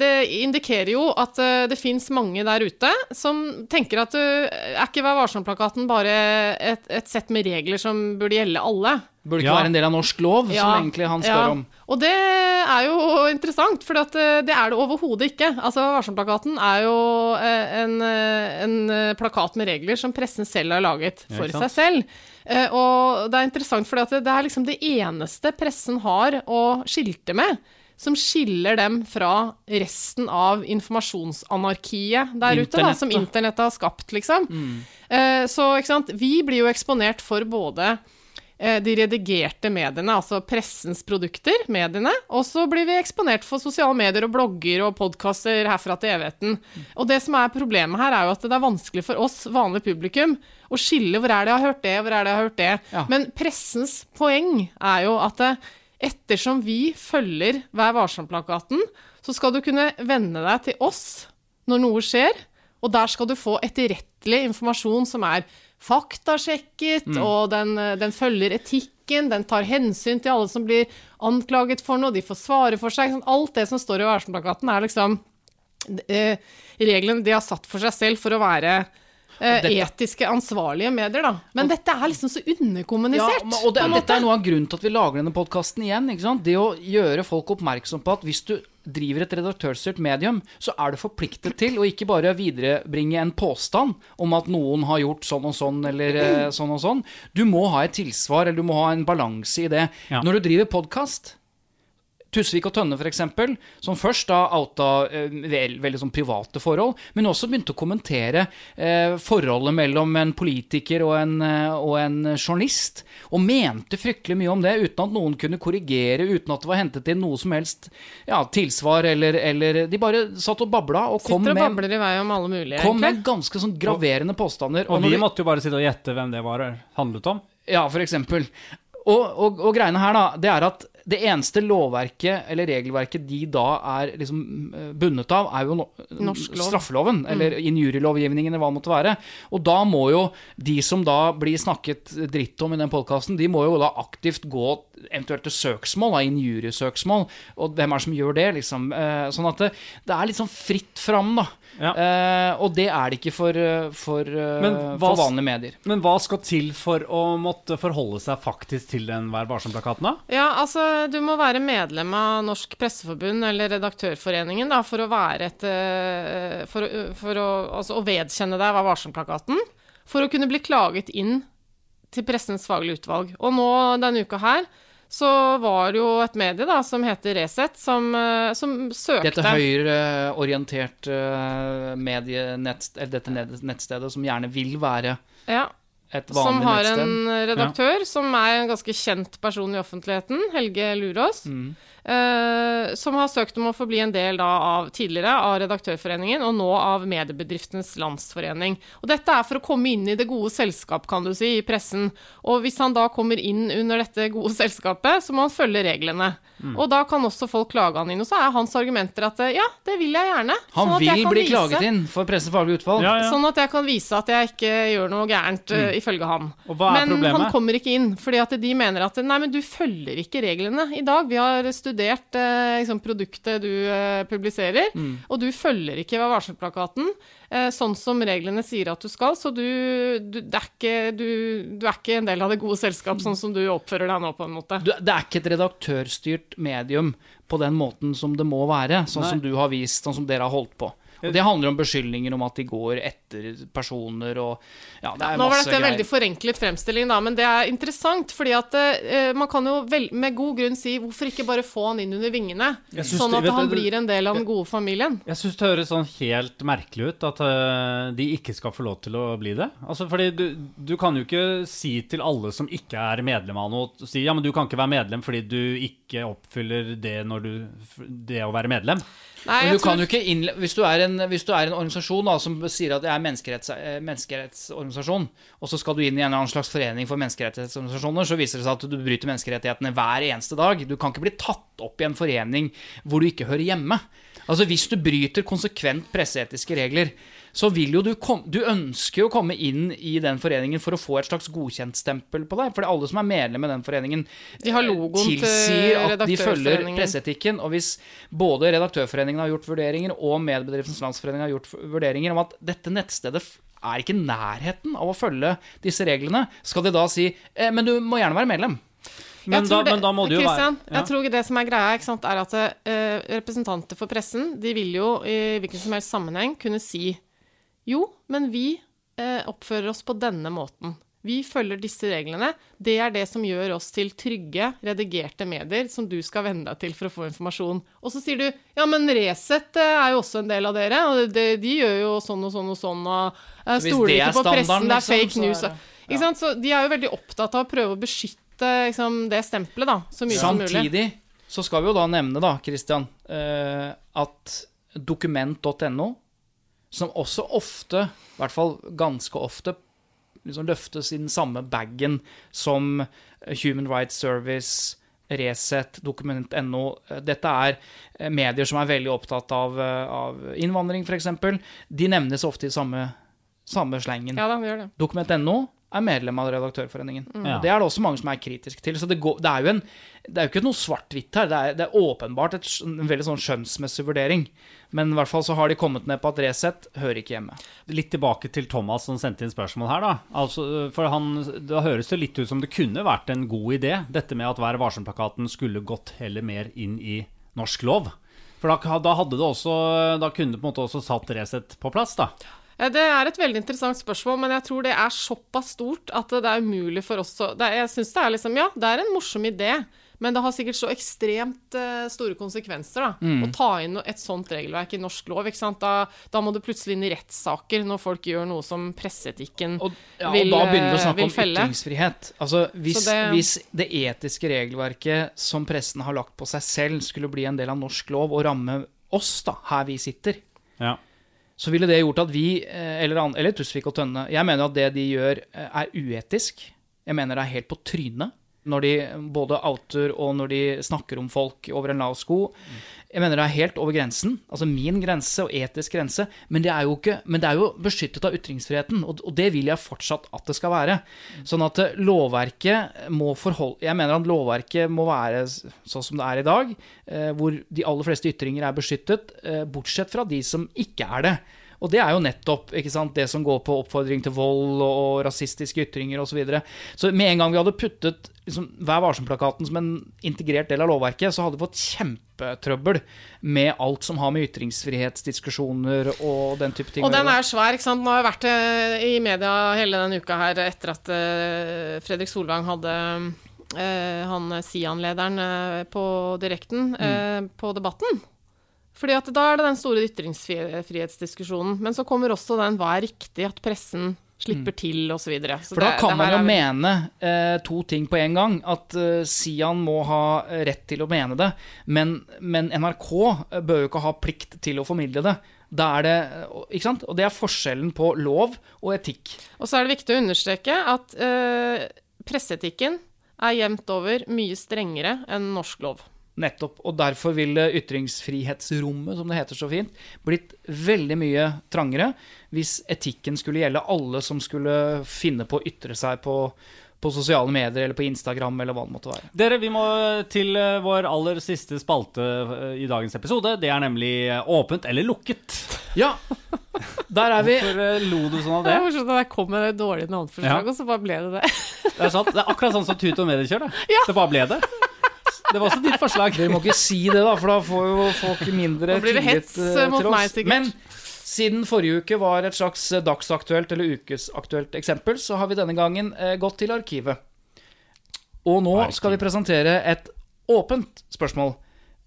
det indikerer jo at eh, det fins mange der ute som tenker at du, er ikke Vær varsom-plakaten bare et, et sett med regler som burde gjelde alle? Burde ikke Ja. være en del av norsk lov, som egentlig han spør ja. om. Og det er jo interessant, for det er det overhodet ikke. Altså, Varsom-plakaten er jo eh, en, eh, en eh, plakat med regler som pressen selv har laget for seg selv. Eh, Og det er interessant, for det er liksom det eneste pressen har å skilte med. Som skiller dem fra resten av informasjonsanarkiet der ute, da, som Internettet. har skapt, liksom. Eh, Så vi blir jo eksponert for både eh, de redigerte mediene, altså pressens produkter, mediene, og så blir vi eksponert for sosiale medier og blogger og podkaster herfra til evigheten. Og det som er problemet her, er jo at det er vanskelig for oss, vanlig publikum, å skille hvor er det jeg har hørt det, hvor er det jeg har hørt det. Ja. Men pressens poeng er jo at eh, ettersom vi følger Vær varsom-plakaten, så skal du kunne venne deg til oss når noe skjer, og der skal du få etterrettelig informasjon som er faktasjekket, og den, eh, den følger etikken, den tar hensyn til alle som blir anklaget for noe, de får svare for seg. Sånn, alt det som står i Varsom-plakaten, er liksom eh, reglene de har satt for seg selv for å være eh, Dette- etiske, ansvarlige medier, da. Men dette er liksom så underkommunisert. Ja, og det, dette er noe av grunnen til at vi lager denne podkasten igjen. Det å gjøre folk oppmerksom på at hvis du driver et redaktørstyrt medium, så er du forpliktet til å ikke bare viderebringe en påstand om at noen har gjort sånn og sånn eller eh, sånn og sånn. Du må ha et tilsvar, eller du må ha en balanse i det. Ja. Når du driver podkast Tusvik og Tønne, f.eks., som først da outa eh, vel, veldig sånn private forhold, men også begynte å kommentere eh, forholdet mellom en politiker og en, eh, og en journalist, og mente fryktelig mye om det, uten at noen kunne korrigere, uten at det var hentet inn noe som helst ja, tilsvar, eller, eller De bare satt og babla og kom Sitter og med, babler i vei om alle mulige, kom med ganske sånn graverende påstander. Og og vi måtte jo bare sitte og gjette hvem det var handlet om. ja, for eksempel. Og, og, og greiene her, da, det er at det eneste lovverket eller regelverket de da er liksom eh, bundet av, er jo no Norsk lov. Mm. straffeloven, eller injurielovgivningen, eller hva det måtte være. Og da må jo de som da blir snakket dritt om i den podkasten, de må jo da aktivt gå eventuelt til søksmål, da, injuriesøksmål. Og hvem er det som gjør det, liksom? Eh, sånn at det, det er litt sånn fritt fram, da. Ja. Eh, og det er det ikke for, eh, for, eh, hva for vanlige medier. Men hva skal til for å måtte forholde seg faktisk til den Vær varsom-plakaten, da? Ja, altså, du må være medlem av Norsk Presseforbund eller Redaktørforeningen da, for å være et For, for å, altså, å vedkjenne deg Vær varsom-plakaten. For å kunne bli klaget inn til Pressens faglige utvalg. Og nå denne uka her så var det jo et medie da, som heter Resett, som, eh, som søkte Dette høyreorienterte medienett, eller dette nettstedet som gjerne vil være Ja, Et som har nettsted. en redaktør som er en ganske kjent person i offentligheten, Helge Lurås. Mm. Eh, som har søkt om å få bli en del da av tidligere av Redaktørforeningen, og nå av Mediebedriftenes Landsforening. Og dette er for å komme inn i det gode selskap, kan du si, i pressen. Og hvis han da kommer inn under dette gode selskapet, så må han følge reglene. Mm. Og da kan også folk klage han inn. Og så er hans argumenter at ja, det vil jeg gjerne. Han sånn at jeg vil kan bli vise- klaget inn for pressefaglig utfall. Ja, ja. Sånn at jeg kan vise at jeg ikke gjør noe gærent, eh, ifølge han. Mm. Og hva er men problemet? han kommer ikke inn, fordi at de mener at nei, men du følger ikke reglene i dag. Vi har studert eh, liksom, produktet du eh, publiserer, Mm. og du følger ikke Vær varsom-plakaten eh, sånn som reglene sier at du skal. Så du, du, det er ikke, du, du er ikke en del av det gode selskap, sånn som du oppfører deg nå, på en måte. Du, det er ikke et redaktørstyrt medium på den måten som det må være, sånn Nei. som du har vist, sånn som dere har holdt på. Og Det handler om beskyldninger om at de går etter personer og ja, det er Nå var dette en veldig forenklet fremstilling, da, men det er interessant. fordi at eh, man kan jo vel, med god grunn si hvorfor ikke bare få han inn under vingene? Sånn at vet han du, blir en del av den gode familien. Jeg syns det høres sånn helt merkelig ut at uh, de ikke skal få lov til å bli det. Altså, fordi du, du kan jo ikke si til alle som ikke er medlem av noe, si ja, men du kan ikke være medlem fordi du ikke oppfyller det når du Det å være medlem. Nei, du kan tror- jo ikke innle hvis, du er en, hvis du er en organisasjon da, som sier at det er menneskeretts, eh, menneskerettsorganisasjon, og så skal du inn i en eller annen slags forening for menneskerettighetsorganisasjoner, så viser det seg at du bryter menneskerettighetene hver eneste dag. Du kan ikke bli tatt opp i en forening hvor du ikke hører hjemme. Altså Hvis du bryter konsekvent presseetiske regler, så vil jo du komme Du ønsker jo å komme inn i den foreningen for å få et slags godkjentstempel på deg. For alle som er medlem i den foreningen, De har logoen tilsier at de følger presseetikken. Og hvis både Redaktørforeningen har gjort vurderinger, og Mediebedriftens Landsforening har gjort vurderinger om at dette nettstedet er ikke i nærheten av å følge disse reglene, skal de da si eh, men du må gjerne være medlem. Men da, det- men da må det jo være ja. Jeg tror det som er greia, ikke sant, er at uh, representanter for pressen de vil jo i hvilken som helst sammenheng kunne si jo, men vi eh, oppfører oss på denne måten. Vi følger disse reglene. Det er det som gjør oss til trygge, redigerte medier som du skal venne deg til for å få informasjon. Og så sier du ja, men Resett eh, er jo også en del av dere, og de, de gjør jo sånn og sånn og sånn, og eh, stoler er ikke på pressen, det er liksom, fake så er news. ja. Ikke sant? Så de er jo veldig opptatt av å prøve å beskytte liksom, det stempelet, da, så mye som mulig. Samtidig så skal vi jo da nevne, da, Christian, eh, at dokument.no, som også ofte, i hvert fall ganske ofte, liksom løftes i den samme bagen som Human Rights Service, Resett, Dokument.no. Dette er eh, medier som er veldig opptatt av, eh, av innvandring, f.eks. De nevnes ofte i samme, samme slengen. Ja vi gjør det. Dokument.no er medlem av Redaktørforeningen. Ja. Det er det også mange som er kritiske til. Så det, går, det er jo en, det er jo ikke noe svart-hvitt her. Det er, det er åpenbart et, en veldig sånn skjønnsmessig vurdering. Men i hvert fall så har de kommet ned på at Resett hører ikke hjemme. Litt tilbake til Thomas som sendte inn spørsmål her, da. Altså, for han, Da høres det litt ut som det kunne vært en god idé, dette med at Vær varsom-plakaten skulle gått heller mer inn i norsk lov. For da, da hadde det også Da kunne det på en måte også satt Resett på plass, da. Ja, Det er et veldig interessant spørsmål, men jeg tror det er såpass stort at det er umulig for oss å Jeg syns det er liksom Ja, det er en morsom idé, men det har sikkert så ekstremt eh, store konsekvenser da, Mm. å ta inn et sånt regelverk i norsk lov. ikke sant? Da, da må du plutselig inn i rettssaker når folk gjør noe som presseetikken Og, ja, vil, og da begynner vi å eh, snakke om felle. ytringsfrihet. Altså, hvis, det- hvis det etiske regelverket som pressen har lagt på seg selv, skulle bli en del av norsk lov og ramme oss, da, her vi sitter, Ja. Så ville det gjort at vi, eh, eller, eller Tusvik og Tønne Jeg mener at det de gjør, eh, er uetisk. Jeg mener det er helt på trynet. Når de både outer og når de snakker om folk over en lav sko. Jeg mener det er helt over grensen. Altså min grense og etisk grense. Men det er jo, ikke, det er jo beskyttet av ytringsfriheten, og, og det vil jeg fortsatt at det skal være. Sånn at eh, lovverket må forholde Jeg mener at lovverket må være sånn som det er i dag, eh, hvor de aller fleste ytringer er beskyttet, eh, bortsett fra de som ikke er det. Og det er jo nettopp sant, det som går på oppfordring til vold og, og rasistiske ytringer osv. Så, videre. så med en gang vi hadde puttet liksom, Vær varsom-plakaten som en integrert del av lovverket, så hadde vi fått kjempetrøbbel med alt som har med ytringsfrihetsdiskusjoner og den type ting Og den er svær, ikke sant. Nå har jeg vært eh, i media hele denne uka her etter at eh, Fredrik Solvang hadde eh, han Sian-lederen på direkten mm. på Debatten. Fordi at da er det den store ytringsfrihetsdiskusjonen. Men så kommer også den hva er riktig at pressen slipper til, osv. For da kan man jo mene eh, to ting på en gang. At eh, Sian må ha rett til å mene det, men, men NRK bør jo ikke ha plikt til å formidle det. Da er det, ikke sant? Og det er forskjellen på lov og etikk. Og så er det viktig å understreke at eh, presseetikken er jevnt over mye strengere enn norsk lov. Nettopp. Og derfor ville ytringsfrihetsrommet, som det heter så fint, blitt veldig mye trangere hvis etikken skulle gjelde alle som skulle finne på å ytre seg på, på sosiale medier eller på Instagram eller hva det måtte være. Dere, vi må til eh, vår aller siste spalte eh, i dagens episode. Det er nemlig eh, åpent eller lukket. Ja, der er vi. Hvorfor lo du sånn av Det det? er at jeg kom med det dårlige navneforslaget, Ja. og så bare ble det det. Det er, sant. det er akkurat sånn som Tut og Mediekjør. Det. det bare ble det. Det var også ditt forslag. Dere må ikke si det, da, for da får jo folk mindre Nå blir det tillit hets, eh, mot til meg, oss. sikkert. Men siden forrige uke var et slags eh, dagsaktuelt eller ukesaktuelt eksempel, så har vi denne gangen eh, gått til arkivet. Og nå skal vi presentere et åpent spørsmål.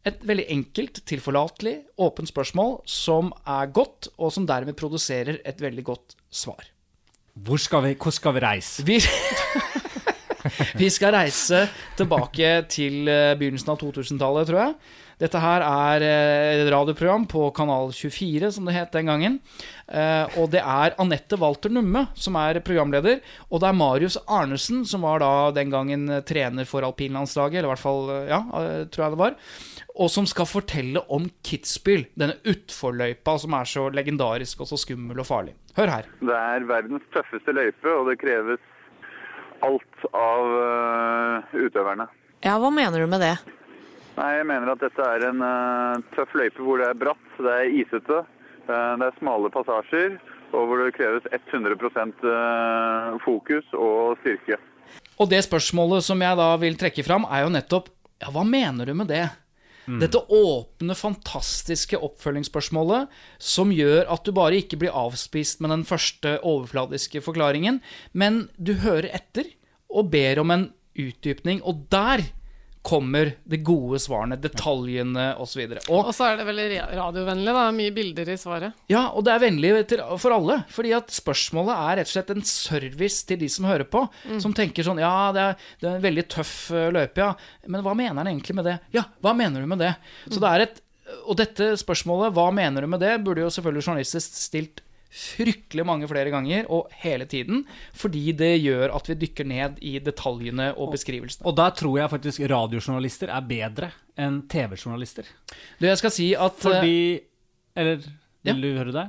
Et veldig enkelt, tilforlatelig, åpent spørsmål som er godt, og som dermed produserer et veldig godt svar. Hvor skal vi, hvor skal vi reise? Vi, <laughs> <laughs> vi skal reise tilbake til eh, begynnelsen av 2000-tallet, tror jeg. Dette her er eh, et radioprogram på Kanal 24, som det het den gangen. Eh, Og det er Anette Walter Numme som er programleder. Og det er Marius Arnesen, som var da den gangen trener for alpinlandslaget, eller i hvert fall, ja, tror jeg det var. Og som skal fortelle om Kitzbühel, denne utforløypa som er så legendarisk og så skummel og farlig. Hør her. Det er verdens tøffeste løype, og det kreves alt av øh, utøverne. Ja, hva mener du med det? Nei, Jeg mener at dette er en øh, tøff løype hvor det er bratt, det er isete, øh, det er smale passasjer, og hvor det kreves 100% øh, fokus og styrke. Og det spørsmålet som jeg da vil trekke fram, er jo nettopp Ja, hva mener du med det? Dette åpne, fantastiske oppfølgingsspørsmålet som gjør at du bare ikke blir avspist med den første overfladiske forklaringen, men du hører etter og ber om en utdypning, og der kommer de gode svarene, detaljene osv. Og Og så er det veldig radiovennlig. Det er Mye bilder i svaret. ja, og det er vennlig for alle. Fordi at spørsmålet er rett og slett en service til de som hører på. Som tenker sånn Ja, det er, det er en veldig tøff løype, ja. Men hva mener han egentlig med det? Ja, hva mener du med det? Så det er et Og dette spørsmålet, hva mener du med det, burde jo selvfølgelig journalister stilt fryktelig mange flere ganger og hele tiden. Fordi det gjør at vi dykker ned i detaljene og beskrivelsene. Og der tror jeg faktisk radiojournalister er bedre enn TV-journalister. Du, jeg skal si at eh, Fordi Eller Ja. vil du høre det?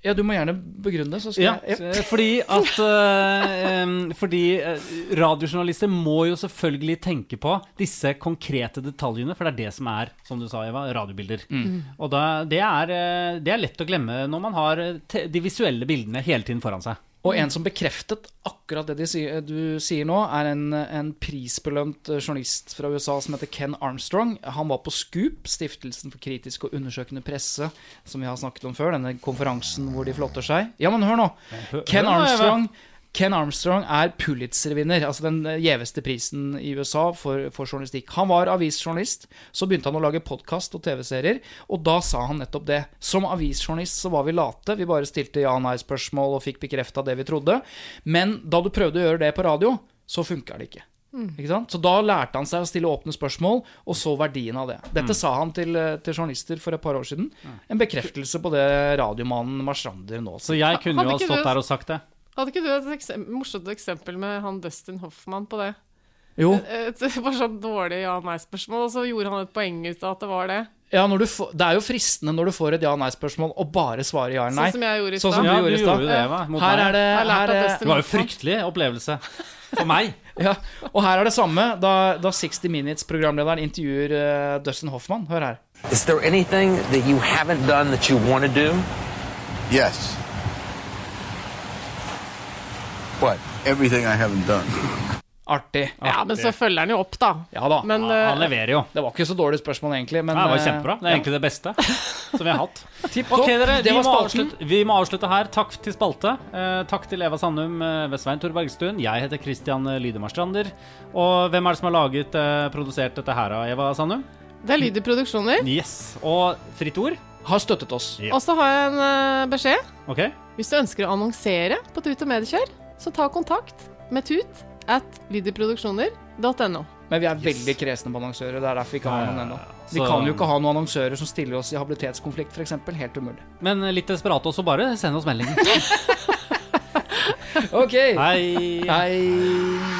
Ja, du må gjerne begrunne det, så skal Ja, jeg fordi at uh, Fordi eh, radiojournalister må jo selvfølgelig tenke på disse konkrete detaljene, for det er det som er, som du sa, Eva, radiobilder. Mm. Og da, det, er, eh, det er lett å glemme når man har te de visuelle bildene hele tiden foran seg. Og en som bekreftet akkurat det de sier, du sier nå, er en, en prisbelønt eh, journalist fra USA som heter Ken Armstrong. Han var på Scoop, Stiftelsen for kritisk og undersøkende presse, som vi har snakket om før, denne konferansen hvor de flotter seg. Ja, men hør nå! Ken. Armstrong Ken Armstrong er Pulitzer-vinner, altså den eh, gjeveste prisen i USA for, for journalistikk. Han var avisjournalist, så begynte han å lage podkast og TV-serier, og da sa han nettopp det. Som avisjournalist så var vi late, vi bare stilte ja-nei-spørsmål og fikk bekrefta det vi trodde. Men da du prøvde å gjøre det på radio, så funka det ikke. Ikke sant? Så da lærte han seg å stille åpne spørsmål, og så verdien av det. Dette sa han til, eh, til journalister for et par år siden. En bekreftelse på det radiomannen Marstrander nå Så jeg kunne jo ha stått der og sagt det. Hadde ikke du et eksem morsomt eksempel med han Dustin Hoffman på det? Jo. Et, et, bare sånn dårlig ja-nei-spørsmål, og så gjorde han et poeng ut av at det var det. Ja, når du får, det er jo fristende når du får et ja-nei-spørsmål, å bare svare ja eller nei. Sånn som jeg gjorde i Sånn som stad. du Ja, gjorde i du gjorde det, Eva, mot Her er det, her er, Det var jo en fryktelig opplevelse for meg. <laughs> ja, og her er det samme da, da 60 Minutes-programlederen intervjuer uh, Dustin Hoffman. Hør her. Is there anything that you haven't done that you want to do? Yes. What? Everything I haven't done. Artig. Ja, men så følger han jo opp, da. Ja da. Men Ja, han eh, leverer jo. Det var ikke så dårlig spørsmål, egentlig. Men, Ja, det var eh, kjempebra. Det er egentlig det beste <laughs> som vi har hatt. <laughs> Tipp topp. Ok, dere, vi var må, avslutte, vi må avslutte her. Takk til spalte. Eh, takk til Eva Sandum eh, ved Svein Tore Bergstuen. Jeg heter Christian eh, Lydemar Strander. Og hvem er det som har laget, eh, produsert dette her, av Eva Sandum? det er lyd produksjoner. Yes. Og Fritt Ord. Har støttet oss. Ja. Og så har jeg en eh, beskjed. Okay. Hvis du ønsker å annonsere på Tut og Mediekjør, så ta kontakt med tut at lydiproduksjoner.no. Men vi er veldig kresne på annonsører. Det er derfor vi ikke har noen ennå. Vi Så- kan jo ikke ha noen annonsører som stiller oss i habilitetskonflikt, f.eks. Helt umulig. Men litt desperat også, bare send oss meldingen. <laughs> OK. Hei. Hei.